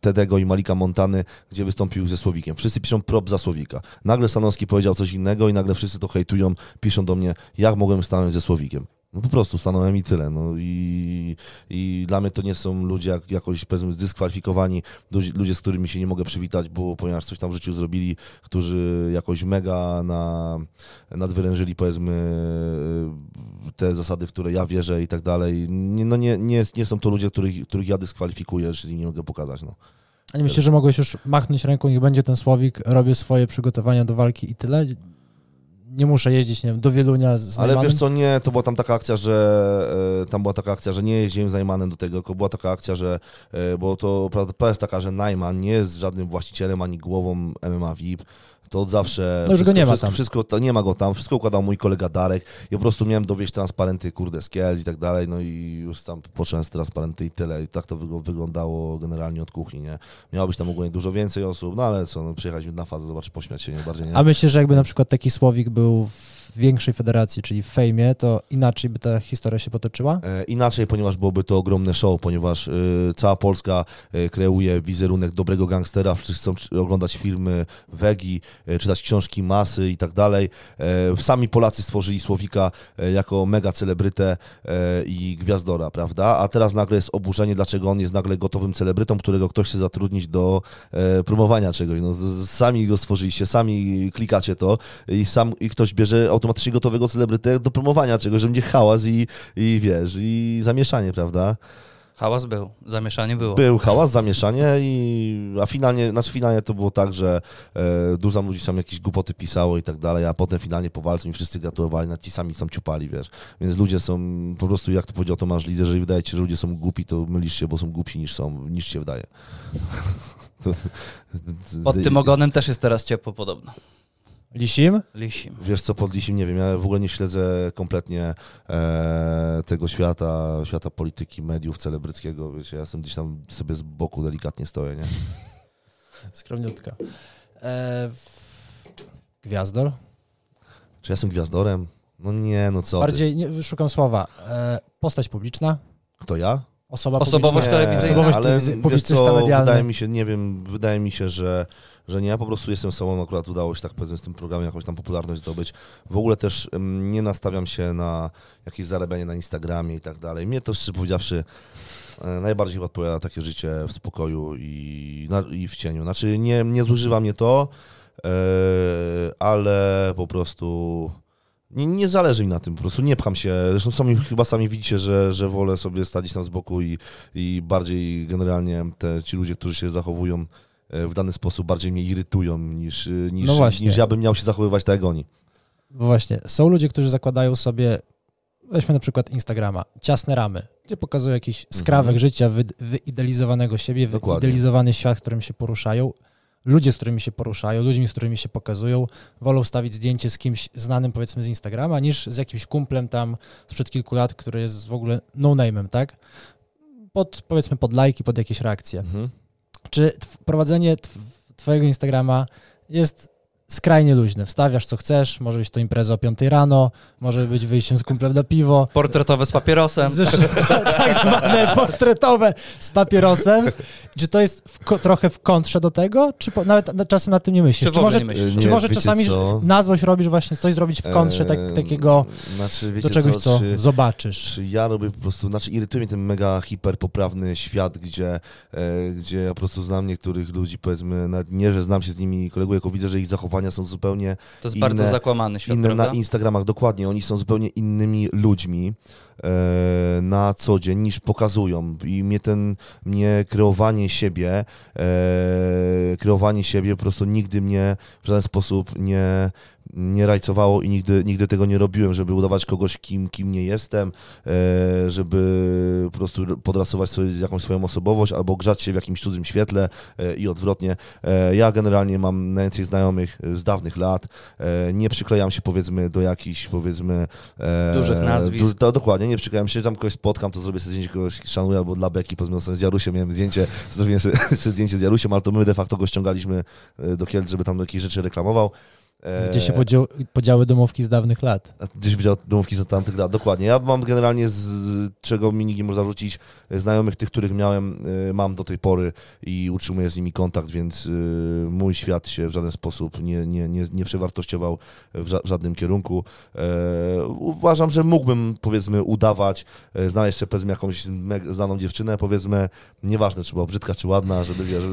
Tedego i Malika Montany, gdzie wystąpił ze Słowikiem. Wszyscy piszą prop za Słowika. Nagle Stanowski powiedział coś innego i nagle wszyscy to hejtują, piszą do mnie, jak mogłem stanąć ze Słowikiem. No po prostu stanąłem i tyle. No i, i dla mnie to nie są ludzie jak, jakoś powiedzmy zdyskwalifikowani, ludzie, z którymi się nie mogę przywitać, bo ponieważ coś tam w życiu zrobili, którzy jakoś mega na, nadwyrężyli powiedzmy te zasady, w które ja wierzę i tak dalej. No nie, nie, nie są to ludzie, których, których ja dyskwalifikuję, z nimi nie mogę pokazać. No. A nie myślisz, że mogłeś już machnąć ręką, niech będzie ten Słowik, robię swoje przygotowania do walki i tyle? Nie muszę jeździć, nie wiem, do Wielunia z Ale Najmanem? wiesz co, nie, to była tam taka akcja, że e, tam była taka akcja, że nie jeździłem z Najmanem do tego, tylko była taka akcja, że e, bo to prawda prawda jest taka, że Najman nie jest żadnym właścicielem ani głową MMA VIP, To od zawsze. No już go wszystko, nie ma wszystko, tam. Wszystko, to nie ma go tam. Wszystko układał mój kolega Darek. Ja po prostu miałem dowieść transparenty, kurde, z Kielc i tak dalej. No i już tam począłem z transparenty i tyle. I tak to wygl- wyglądało generalnie od kuchni, nie? Miało być tam ogólnie dużo więcej osób, no ale co, no, przyjechać na fazę, zobaczyć, pośmiać się, nie bardziej, nie? A myślę, że jakby na przykład taki Słowik był w większej federacji, czyli w fejmie, to inaczej by ta historia się potoczyła? E, Inaczej, ponieważ byłoby to ogromne show, ponieważ y, cała Polska y, kreuje wizerunek dobrego gangstera, wszyscy chcą oglądać filmy Wegi, czytać książki Masy i tak dalej. E, Sami Polacy stworzyli Słowika e, jako mega celebrytę e, i gwiazdora, prawda? A teraz nagle jest oburzenie, dlaczego on jest nagle gotowym celebrytą, którego ktoś chce zatrudnić do e, promowania czegoś. No, sami go stworzyliście, sami klikacie to i sam i ktoś bierze automatycznie gotowego celebrytę do promowania czegoś, że będzie hałas i, i wiesz, i zamieszanie, prawda? Hałas był, zamieszanie było. Był hałas, zamieszanie, i, a finalnie, znaczy finalnie to było tak, że e, dużo ludzi tam jakieś głupoty pisało i tak dalej, a potem finalnie po walce mi wszyscy gratulowali, na ci sami tam ciupali, wiesz. Więc ludzie są po prostu, jak to powiedział Tomasz Lidze, jeżeli wydaje ci się, że ludzie są głupi, to mylisz się, bo są głupsi niż są, niż się wydaje. Pod tym ogonem też jest teraz ciepło podobno. Lisim? Lisim. Wiesz co, pod Lisim, nie wiem, ja w ogóle nie śledzę kompletnie e, tego świata, świata polityki, mediów, celebryckiego, wiecie, ja jestem gdzieś tam sobie z boku delikatnie stoję, nie? Skromniutka. E, w... Gwiazdor? Czy ja jestem gwiazdorem? No nie, no co. Bardziej, nie, szukam słowa. E, postać publiczna? Kto ja? Osoba Osobowość publiczna? telewizyjna. Osobowość ale publicysta co, medialny. wydaje mi się, nie wiem, wydaje mi się, że, że nie, ja po prostu jestem sobą, akurat udało się tak powiedzmy z tym programem jakąś tam popularność zdobyć. W ogóle też nie nastawiam się na jakieś zarabianie na Instagramie i tak dalej. Mnie to szczerze powiedziawszy e, najbardziej chyba odpowiada takie życie w spokoju i, na, i w cieniu. Znaczy nie, nie zużywa mnie to, e, ale po prostu nie, nie zależy mi na tym, po prostu nie pcham się. Zresztą sami, chyba sami widzicie, że, że wolę sobie stać tam z boku i, i bardziej generalnie te, ci ludzie, którzy się zachowują e, w dany sposób, bardziej mnie irytują niż, e, niż, No niż ja bym miał się zachowywać tak jak oni. Bo właśnie, są ludzie, którzy zakładają sobie, weźmy na przykład Instagrama, ciasne ramy, gdzie pokazują jakiś skrawek Mhm. życia, wy, wyidealizowanego siebie, Dokładnie. wyidealizowany świat, w którym się poruszają. Ludzie, z którymi się poruszają, ludźmi, z którymi się pokazują, wolą wstawić zdjęcie z kimś znanym, powiedzmy, z Instagrama, niż z jakimś kumplem tam sprzed kilku lat, który jest w ogóle no-name'em, tak? Pod, powiedzmy, pod lajki, pod jakieś reakcje. Mhm. Czy prowadzenie tw- twojego Instagrama jest skrajnie luźne? Wstawiasz co chcesz, może być to impreza o 5 rano, może być wyjściem z kumplem na piwo, Portretowe z papierosem. Zresztą, tak zwane portretowe z papierosem. Czy to jest w, trochę w kontrze do tego, czy po, nawet na- czasem nad tym nie myślisz? Czy Czy, może, nie myślisz? czy może czasami co? na złość robisz właśnie coś zrobić w kontrze tak, takiego znaczy, do czegoś, co, co czy, zobaczysz? czy ja robię po prostu, znaczy irytuje mnie ten mega hiperpoprawny świat, gdzie, e, gdzie ja po prostu znam niektórych ludzi, powiedzmy, nawet nie, że znam się z nimi koleguję, tylko widzę, że ich zachowania są zupełnie To jest inne- bardzo zakłamany świat, inne prawda? na Instagramach, dokładnie. Oni są zupełnie innymi ludźmi e, na co dzień niż pokazują. I mnie ten, mnie kreowanie siebie, e, kreowanie siebie po prostu nigdy mnie w żaden sposób nie, nie rajcowało i nigdy, nigdy tego nie robiłem, żeby udawać kogoś, kim, kim nie jestem, e, żeby po prostu podrasować sobie jakąś swoją osobowość albo grzać się w jakimś cudzym świetle e, i odwrotnie. E, ja generalnie mam najwięcej znajomych z dawnych lat, nie przyklejam się powiedzmy do jakichś powiedzmy Dużych nazwisk. Du, to, dokładnie, nie przyklejam się, tam kogoś spotkam, to zrobię sobie zdjęcie kogoś szanuję albo dla beki, powiedzmy z Jarusiem miałem zdjęcie, zrobiłem sobie, sobie zdjęcie z Jarusiem, ale to my de facto go ściągaliśmy do Kielc, żeby tam jakieś rzeczy reklamował. E, Gdzie się podział, podziały domówki z dawnych lat? a Gdzieś powiedział domówki z tamtych lat, dokładnie. Ja mam generalnie, z czego mi nikt nie może zarzucić, e, znajomych tych, których miałem, e, mam do tej pory i utrzymuję z nimi kontakt, więc mój świat się w żaden sposób nie, nie, nie, nie przewartościował w ża- w żadnym kierunku. Uważam, że mógłbym, powiedzmy, udawać, znaleźć sobie, powiedzmy, jakąś znaną dziewczynę, powiedzmy, nieważne, czy była brzydka, czy ładna, żeby, wiesz,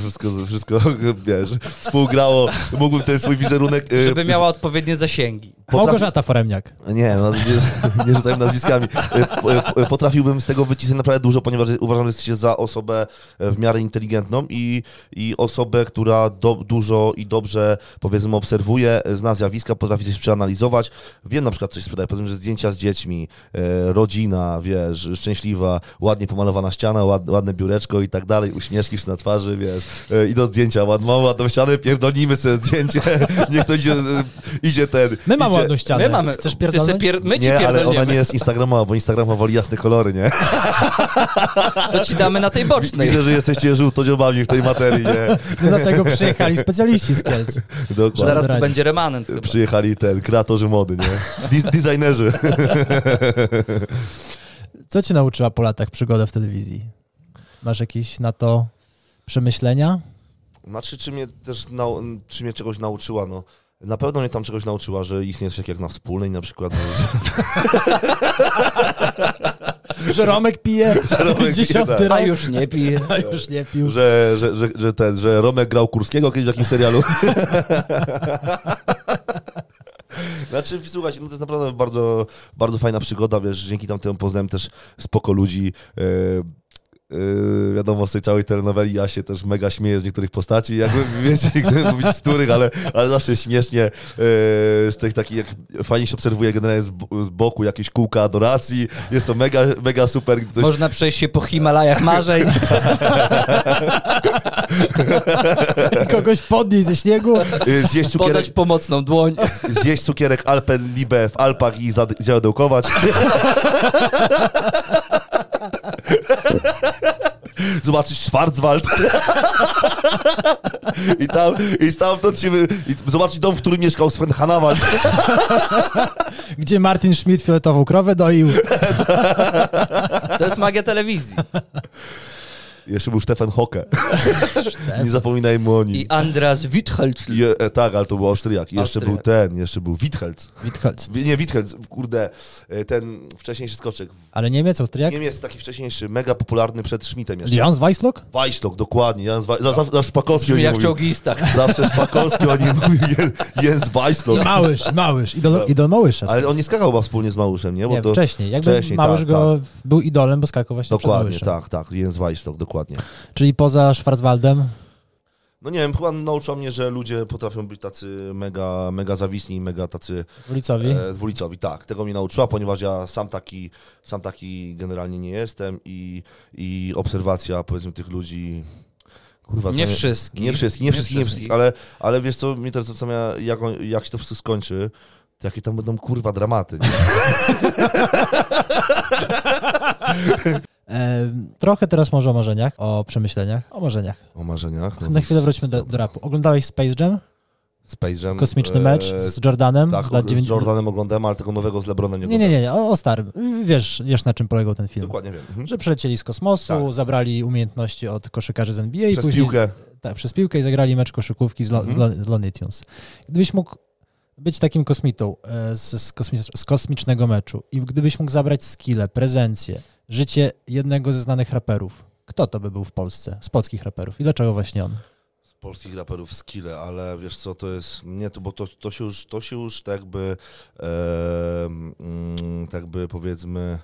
wszystko, wszystko, wiesz, współgrało. Mógłbym ten swój wizerunek... e, Żeby miała odpowiednie zasięgi. Małgorzata Foremniak. Nie, no, nie, nie rzucajmy nazwiskami. E, e, Potrafiłbym z tego wycisnąć naprawdę dużo, ponieważ uważam, że jesteście za osobę e, w miarę inteligentną i, i osobę, która do, dużo i dobrze, powiedzmy, obserwuje, zna zjawiska, potrafi coś przeanalizować. Wiem na przykład, coś sprzedaje, powiedzmy, że zdjęcia z dziećmi, rodzina, wiesz, szczęśliwa, ładnie pomalowana ściana, ład, ładne biureczko i tak dalej, uśmieszki na twarzy, wiesz, e, idą zdjęcia, ład, mamy ładną ścianę, pierdolnimy sobie zdjęcie, niech to idzie, idzie ten... My mamy ścianę. My mamy. Chcesz ty pierdolnąć? se pier... My ci nie, ale ona nie jest Instagramowa, bo Instagram woli jasne kolory, nie? To ci damy na tej bocznej. Widzę, że jesteście żółtodziobami w tej materii, nie? Dlatego przyjechali specjaliści z Kielc. Dokładnie. Zaraz tu będzie remanent chyba. Przyjechali ten, kreatorzy mody, nie? Designerzy. Co cię nauczyła po latach przygoda w telewizji? Masz jakieś na to przemyślenia? Znaczy, czy mnie też, nau- czy mnie czegoś nauczyła, no. Na pewno mnie tam czegoś nauczyła, że istnieje coś takiego jak na wspólnej na przykład. Że Romek pije Romek pije, dziesiąty tak. rok, A już nie pije. a już nie pił. Że, że, że, że ten, że Romek grał Kurskiego kiedyś w jakimś serialu. Znaczy, słuchajcie, no to jest naprawdę bardzo, bardzo fajna przygoda, wiesz, dzięki tamtemu poznałem też spoko ludzi. E, wiadomo, z tej całej telenoweli ja się też mega śmieję z niektórych postaci, jakby wiecie, nie chcę mówić z których, ale, ale zawsze śmiesznie e, z tych takich, jak fajnie się obserwuje generalnie z, z boku jakieś kółka adoracji, jest to mega, mega super. Ktoś, Można przejść się po Himalajach marzeń. Kogoś podnieść ze śniegu. e, zjeść cukierek, Podać pomocną dłoń. zjeść cukierek Alpenlibe w Alpach i zade- zajodełkować. Zobaczyć Schwarzwald. I tam, i stamtąd się, wy- i zobaczyć dom, w którym mieszkał Sven Hanawald. Gdzie Martin Schmidt fioletową krowę doił. To jest magia telewizji. Jeszcze był Stefan Hocke. Nie zapominajmy o nim. I Andras Withelzl. Je, e, tak, ale to był Austriak. I Jeszcze Austriak. był ten, jeszcze był Withelz. Witholz. Nie, Withelz, kurde, e, ten wcześniejszy skoczek. Ale Niemiec, Austriak? Niemiec taki wcześniejszy, mega popularny przed Schmidtem jeszcze. Jan Weisslock? Wajstok, dokładnie. Jan Waj... Zawsze zawsze Szpakowski o nim jak mówił. czołgistach. Zawsze Szpakowski o nim mówił. Jen- Jens Wajstok. Małysz, i Małysz. Idol, idol Małysza. Ale on nie skakał chyba wspólnie z Małuszem, nie? Bo nie, to... wcześniej. Jakby wcześniej, Małysz tak, go był idolem, bo skakał właśnie Dokładnie, Małyszem. tak, tak. Jens Wajstok, dokładnie. Czyli poza Schwarzwaldem No nie wiem, chyba nauczył mnie, że ludzie potrafią być tacy mega, mega zawisni i mega tacy ulicowi. e, dwulicowi. Tak, tego mnie nauczyła, ponieważ ja sam taki, sam taki generalnie nie jestem i, i obserwacja, powiedzmy, tych ludzi... Kurwa, Nie wszystkich. Nie wszystkich, nie wszystkich, nie wszystkich, ale, ale wiesz co, mnie teraz zastanawia, jak, on, jak się to wszystko skończy, to jakie tam będą kurwa dramaty. Trochę teraz może o marzeniach, o przemyśleniach, o marzeniach. O marzeniach. No, Na chwilę wróćmy do, do rapu. Oglądałeś Space Jam? Space Jam. Kosmiczny e, mecz z Jordanem Tak, z lat z 90. Jordanem oglądałem, ale tego nowego z LeBronem nie Nie, nie, oglądałem. nie, nie, o, o starym. Wiesz, wiesz na czym polegał ten film. Dokładnie wiem. Mhm. Że przylecieli z kosmosu, Tak. zabrali umiejętności od koszykarzy z NBA Przez później piłkę. Tak, przez piłkę i zagrali mecz koszykówki z, Lo, Mhm. z Looney Tunes. Gdybyś mógł być takim kosmitą e, z, z, kosmicz, z kosmicznego meczu i gdybyś mógł zabrać skille, prezencję, życie jednego ze znanych raperów, kto to by był w Polsce, z polskich raperów. I dlaczego właśnie on? Z polskich raperów skille, ale wiesz co, to jest, nie, to, bo to, to się już, to się już tak jakby, e, tak by powiedzmy,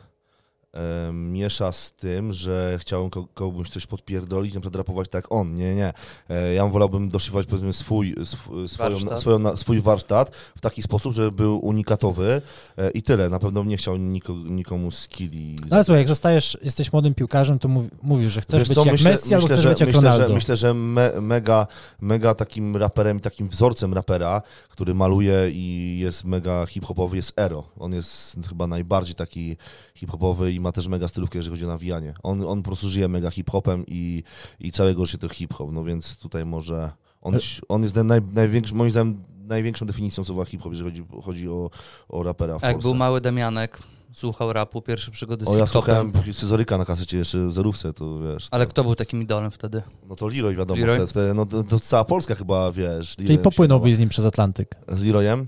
miesza z tym, że chciałbym ko- komuś coś podpierdolić, na przykład rapować tak on, nie, nie. E, ja wolałbym doszywać powiedzmy swój, sw, swoją, Warsztat. swoją, swój warsztat w taki sposób, żeby był unikatowy e, i tyle. Na pewno nie chciał niko, nikomu skilli. No ale słuchaj, jak zostajesz, jesteś młodym piłkarzem, to mów, mówisz, że chcesz Wiesz być co, jak myślę, Messi albo myślę, chcesz że, być jak myślę, Ronaldo. że, myślę, że me, mega, mega takim raperem, takim wzorcem rapera, który maluje i jest mega hip-hopowy, jest Ero. On jest chyba najbardziej taki hip-hopowy i ma też mega stylówkę, jeżeli chodzi o nawijanie. On, on po prostu żyje mega hip-hopem i, i całego życia to hip-hop, no więc tutaj może... On, on jest naj, największym, moim zdaniem, największą definicją słowa hip-hop, jeżeli chodzi, chodzi o, o rapera w A jak Polsce. był mały Damianek, słuchał rapu, pierwsze przygody z O, ja hip-hopem. słuchałem Scyzoryka na kasecie jeszcze w zerówce, to wiesz. Ale to, kto był takim idolem wtedy? No to Leroy wiadomo, Leroy? Wtedy, wtedy, no to, to cała Polska chyba, wiesz. Czyli Leroyem się popłynąłbyś z nim przez Atlantyk. Z Leroyem?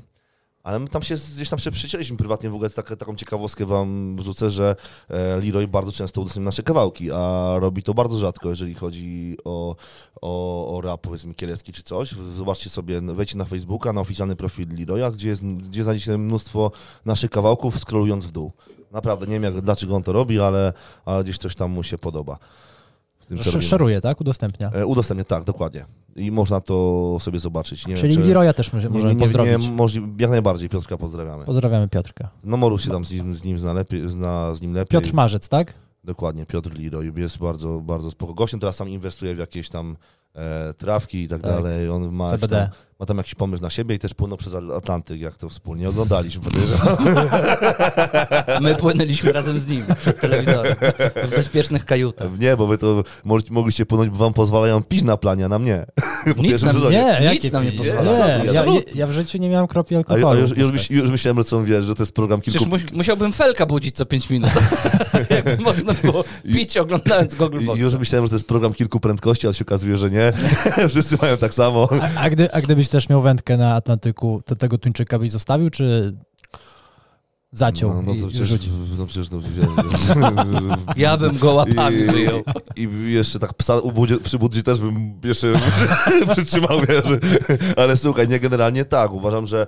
Ale my tam się gdzieś tam się przycięliśmy prywatnie, w ogóle tak, taką ciekawostkę wam wrzucę, że e, Leroy bardzo często udostępnia nasze kawałki, a robi to bardzo rzadko, jeżeli chodzi o, o, o rap, powiedzmy, kielecki czy coś. Zobaczcie sobie, wejdźcie na Facebooka, na oficjalny profil Leroya, gdzie, jest, gdzie znajdziecie mnóstwo naszych kawałków, scrollując w dół. Naprawdę, nie wiem jak, dlaczego on to robi, ale, ale gdzieś coś tam mu się podoba. Tym, Sz-. Szeruje, tak? Udostępnia. E, Udostępnia, tak, dokładnie. I można to sobie zobaczyć. Nie Czyli wiem, czy... Leroya też może- Nie, możemy nie, nie, pozdrowić. nie, możli... Jak najbardziej, Piotrka pozdrawiamy. Pozdrawiamy Piotrka. No Moru się tam z nim, z nim zna, lepiej, zna z nim lepiej. Piotr Marzec, tak? Dokładnie, Piotr Leroy jest bardzo, bardzo spoko gościem. Teraz tam inwestuje w jakieś tam e, trawki i tak, Tak. dalej. On ma, CBD. tam, ma tam jakiś pomysł na siebie i też płynął przez Atlantyk, jak to wspólnie oglądaliśmy. my płynęliśmy razem z nim przed telewizorem w bezpiecznych kajutach. nie, bo wy to mo- mogliście płynąć, bo wam pozwalają pić na planie, a nam nie. Po Nic nam sezonie. Nie, Nic jakie nam nie pozwala. Nie, ja, ja, ja w życiu nie miałem kropli alkoholu. a już, już, myśl- już myślałem, że co wiesz, że to jest program kilku... Przecież mus, musiałbym Felka budzić co 5 minut. Jakby można było pić oglądając Google już myślałem, że to jest program kilku prędkości, ale się okazuje, że nie. Wszyscy mają tak samo. A, a, gdy, a gdybyś też miał wędkę na Atlantyku, to tego tuńczyka byś zostawił, czy zaciął No, no to i przecież, rzucił? no przecież no, Ja bym go łapami I, wyjął. i, I jeszcze tak psa ubudzi, przy budzi też bym jeszcze przytrzymał, wiesz. Ale słuchaj, nie generalnie tak. Uważam, że,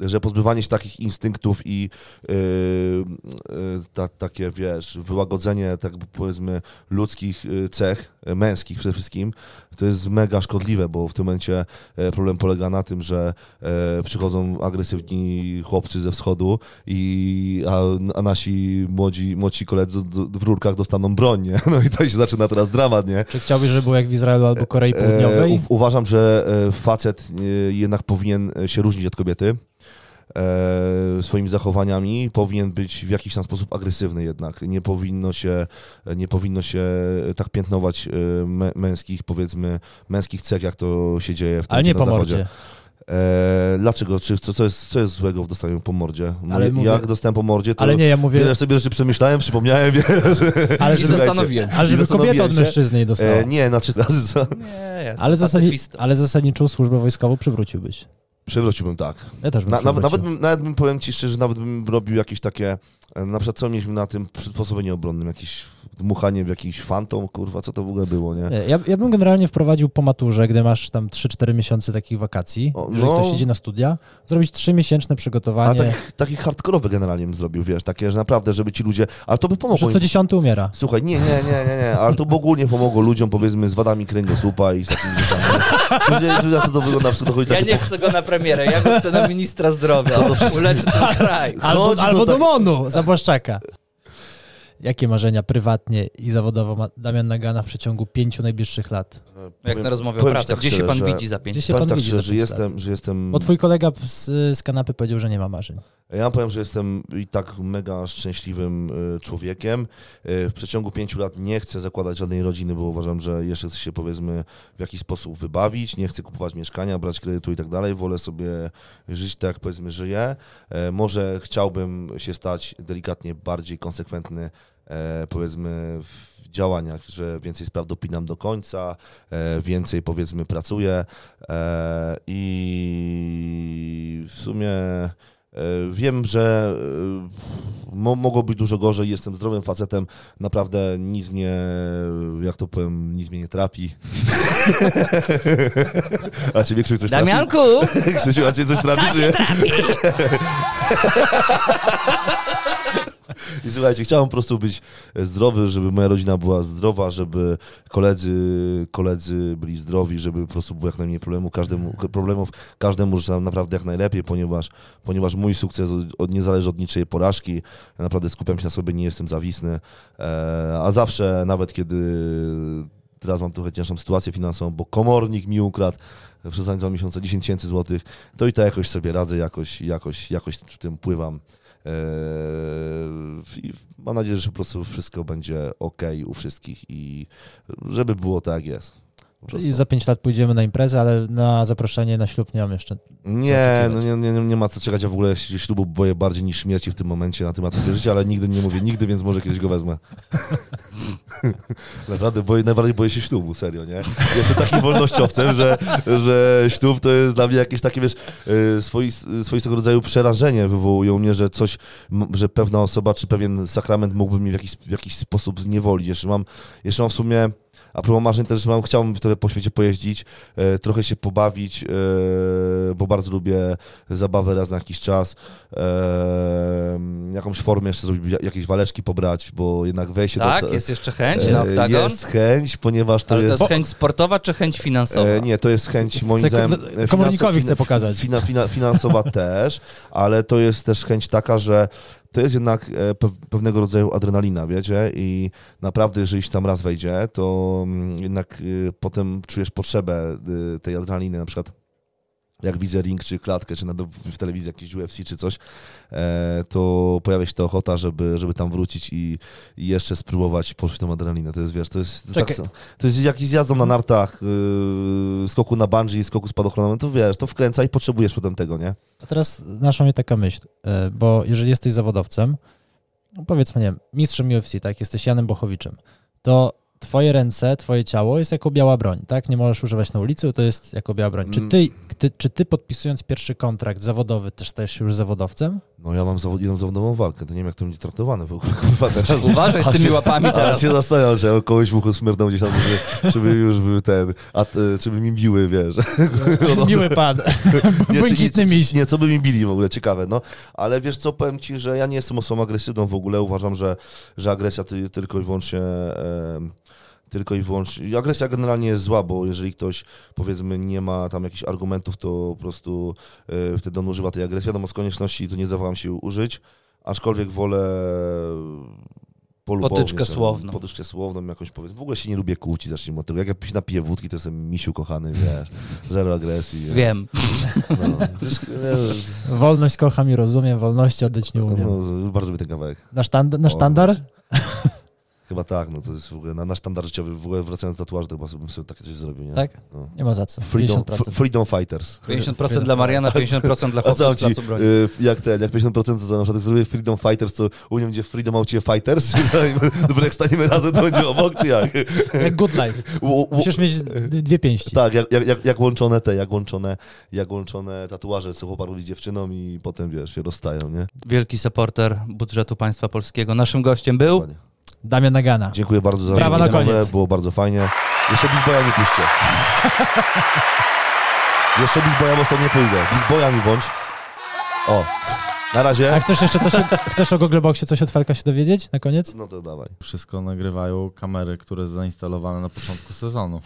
że pozbywanie się takich instynktów i yy, yy, ta, takie, wiesz, wyłagodzenie, tak powiedzmy, ludzkich yy, cech, yy, męskich przede wszystkim, to jest mega szkodliwe, bo w tym momencie e, problem polega na tym, że e, przychodzą agresywni chłopcy ze wschodu i a, a nasi młodzi, młodzi koledzy w rurkach dostaną broń, nie? No i to się zaczyna teraz dramat, nie? Czy chciałbyś, żeby było jak w Izraelu albo Korei E, Południowej? u- uważam, że e, facet e, jednak powinien się różnić od kobiety swoimi zachowaniami, powinien być w jakiś tam sposób agresywny jednak. Nie powinno się, nie powinno się tak piętnować mę- męskich, powiedzmy, męskich cech, jak to się dzieje w tym Ale nie na po zachodzie. mordzie. E, dlaczego? Czy, co, co, jest, co jest złego w dostaniu po mordzie? No, Ale jak mówię- dostałem po mordzie, to Ale nie, ja mówię, wiele sobie rzeczy przemyślałem, przypomniałem, wiesz. ale I żeby, zastanowiłem. ale żeby kobieta od mężczyzny nie dostała. E, nie, razy co? Nie, jestem ale, zasadni, ale zasadniczą służbę wojskową przywróciłbyś. Przewróciłbym tak. Ja też bym Na, nawet, nawet, bym, nawet bym, powiem ci szczerze, nawet bym robił jakieś takie, na przykład co mieliśmy na tym przysposobieniu obronnym, jakieś dmuchanie w jakiś fantom, kurwa, co to w ogóle było, nie? Nie, Ja, ja bym generalnie wprowadził po maturze, gdy masz tam 3-4 miesiące takich wakacji, O, jeżeli no. ktoś idzie na studia, zrobić 3-miesięczne A przygotowanie, takich, takich hardkorowe generalnie bym zrobił, wiesz, takie, że naprawdę, żeby ci ludzie, ale to by pomogło że im. co dziesiąty umiera. Słuchaj, nie, nie, nie, nie, nie, ale to by ogólnie pomogło ludziom, powiedzmy, z wadami kręgosłupa i z takimi rzeczami. Ludzie, ludzie, to, to wygląda, to chodzi Ja nie chcę go na premierę, ja go chcę na ministra zdrowia. Uleczy ten kraj. Albo, albo do tak- MONU, za Błaszczaka. Jakie marzenia prywatnie i zawodowo ma Damian Nagana w przeciągu pięciu najbliższych lat? Jak Powiem- na rozmowie o powiem ci pracy. tak Gdzie się pan że- widzi za pięć Gdzie się pan tak widzi za szczerze, że jestem, że jestem... Bo twój kolega z, z kanapy powiedział, że nie ma marzeń. Ja powiem, że jestem i tak mega szczęśliwym y, człowiekiem. Y, W przeciągu pięciu lat nie chcę zakładać żadnej rodziny, bo uważam, że jeszcze chcę się powiedzmy w jakiś sposób wybawić, nie chcę kupować mieszkania, brać kredytu i tak dalej. Wolę sobie żyć tak, jak powiedzmy żyję. E, Może chciałbym się stać delikatnie bardziej konsekwentny, e, powiedzmy w działaniach, że więcej spraw dopinam do końca, e, więcej powiedzmy pracuję e, i w sumie E, Wiem, że mo mogło być dużo gorzej. Jestem zdrowym facetem. Naprawdę nic mnie, jak to powiem, nic mnie nie trapi. a ciebie Krzysiu coś Damianku! trafi? Krzysiu, a ciebie coś trafi? Co cię trafi? I słuchajcie, chciałem po prostu być zdrowy, żeby moja rodzina była zdrowa, żeby koledzy, koledzy byli zdrowi, żeby po prostu było jak najmniej problemu, każdemu, problemów każdemu życzę naprawdę jak najlepiej, ponieważ, ponieważ mój sukces od, nie zależy od niczyjej porażki. Ja naprawdę skupiam się na sobie, nie jestem zawisny, e, a zawsze, nawet kiedy teraz mam trochę cięższą sytuację finansową, bo komornik mi ukradł przez dwa miesiące 10 tysięcy złotych, to i tak jakoś sobie radzę, jakoś, jakoś, jakoś w tym pływam. Eee, I mam nadzieję, że po prostu wszystko będzie ok u wszystkich i żeby było tak, jak jest. I za 5 lat pójdziemy na imprezę, ale na zaproszenie na ślub nie mam jeszcze. Nie, no nie, nie, nie ma co czekać. Ja w ogóle ślubu boję bardziej niż śmierci w tym momencie na temat życia, ale nigdy nie mówię nigdy, więc może kiedyś go wezmę. Naprawdę, boję, najbardziej boję się ślubu, serio, nie? Jestem takim wolnościowcem, że, że ślub to jest dla mnie jakieś takie, wiesz, y, swois, swoistego rodzaju przerażenie wywołują mnie, że coś, że pewna osoba czy pewien sakrament mógłby mnie w jakiś, w jakiś sposób zniewolić. Jeszcze mam, jeszcze mam w sumie, a propos marzeń też mam, chciałbym trochę po świecie pojeździć, e, trochę się pobawić, e, bo bardzo lubię zabawę raz na jakiś czas, e, jakąś formę jeszcze zrobić, jakieś waleczki pobrać, bo jednak wejście Tak, do... jest jeszcze chęć na oktagon? Jest chęć, ponieważ to Ale to jest... jest chęć sportowa czy chęć finansowa? Nie, to jest chęć moim zdaniem... komornikowi chcę pokazać. Fina, fina, finansowa też, ale to jest też chęć taka, że to jest jednak e, pe- pewnego rodzaju adrenalina, wiecie, i naprawdę jeżeli się tam raz wejdzie, to mm, jednak y, potem czujesz potrzebę y, tej adrenaliny, na przykład jak widzę ring, czy klatkę, czy w telewizji jakieś UFC, czy coś, e, to pojawia się ta ochota, żeby, żeby tam wrócić i, i jeszcze spróbować poczuć tą adrenalinę. To jest, wiesz, to jest, tak, to jest jakiś zjazdą na nartach, yy, skoku na bungee, skoku spadochronem, to wiesz, to wkręca i potrzebujesz potem tego, nie? A teraz naszła mnie taka myśl, e, bo jeżeli jesteś zawodowcem, no powiedzmy, nie wiem, mistrzem UFC, tak, jesteś Janem Bochowiczem, to twoje ręce, twoje ciało jest jako biała broń, tak? Nie możesz używać na ulicy, to jest jako biała broń. Czy Mm. ty, ty, czy ty podpisując pierwszy kontrakt zawodowy też stajesz się już zawodowcem? No ja mam zawod, jedną zawodową walkę, to nie wiem jak to będzie traktowane w ogóle, kurwa, teraz. Uważaj z tymi się- łapami A teraz. się zastanawiam, że ja kogoś w uchu smyrnął gdzieś tam, żeby, żeby już był ten, a, e, czy by mi biły, wiesz. Miły pan, Nie, czy miś. Nie, co by mi bili w ogóle, ciekawe, no. Ale wiesz co, powiem ci, że ja nie jestem osobą agresywną w ogóle, uważam, że, że agresja ty, tylko i wyłącznie... tylko i wyłącznie. Agresja generalnie jest zła, bo jeżeli ktoś powiedzmy nie ma tam jakichś argumentów, to po prostu e, wtedy on używa tej agresji. Wiadomo, z konieczności to nie zawaham się użyć, aczkolwiek wolę polubownie, Potyczkę słowną. Potyczkę słowną jakąś powiedzmy. W ogóle się nie lubię kłócić, zacznijmy od tego. Jak ja napiję wódki, to jestem misiu kochany, wiesz. Zero agresji. wiesz. Wiem. No. Wolność kocham i rozumiem, wolności oddać nie umiem. No, bardzo lubię ten kawałek. Na, sztand- na sztandar? Chyba tak, no to jest w ogóle na nasz standard życiowy, w ogóle wracając do tatuażu, to chyba bym sobie takie coś zrobił, nie? Tak? No. Nie ma za co. Freedom, 50%. f- freedom Fighters. 50% dla Mariana, 50% dla chłopców z placu broni. y, jak ten, jak 50% to za na przykład jak zrobię Freedom Fighters, to u mnie będzie Freedom, a u ciebie Fighters? Dobra, jak staniemy razem, to będzie obok, czy jak? Jak good life. Musisz mieć dwie pięści. Tak, jak, jak, jak, jak łączone te, jak łączone, jak łączone tatuaże, co chłopak robi z dziewczyną i potem, wiesz, się rozstają, nie? Wielki supporter budżetu państwa polskiego. Naszym gościem był Dokładnie. Damian Nagana. Dziękuję bardzo za Brawa na koniec. Było bardzo fajnie. Jeszcze Big Boya mi puśćcie. Jeszcze Big Boya mocno nie pójdę. Big Boya mi włącz. O, na razie. A chcesz jeszcze coś, chcesz o Googleboxie coś od Felka się dowiedzieć na koniec? No to dawaj. Wszystko nagrywają kamery, które zainstalowane na początku sezonu.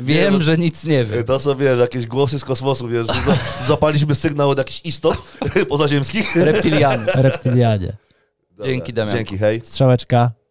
Wiem, Nie, no- że nic nie wiem. To są, wiesz, jakieś głosy z kosmosu, wiesz, zapaliśmy sygnał od jakichś istot pozaziemskich. Reptilian. Reptilianie. Dobra. Dzięki, Damian. Dzięki, hej. Strzałeczka.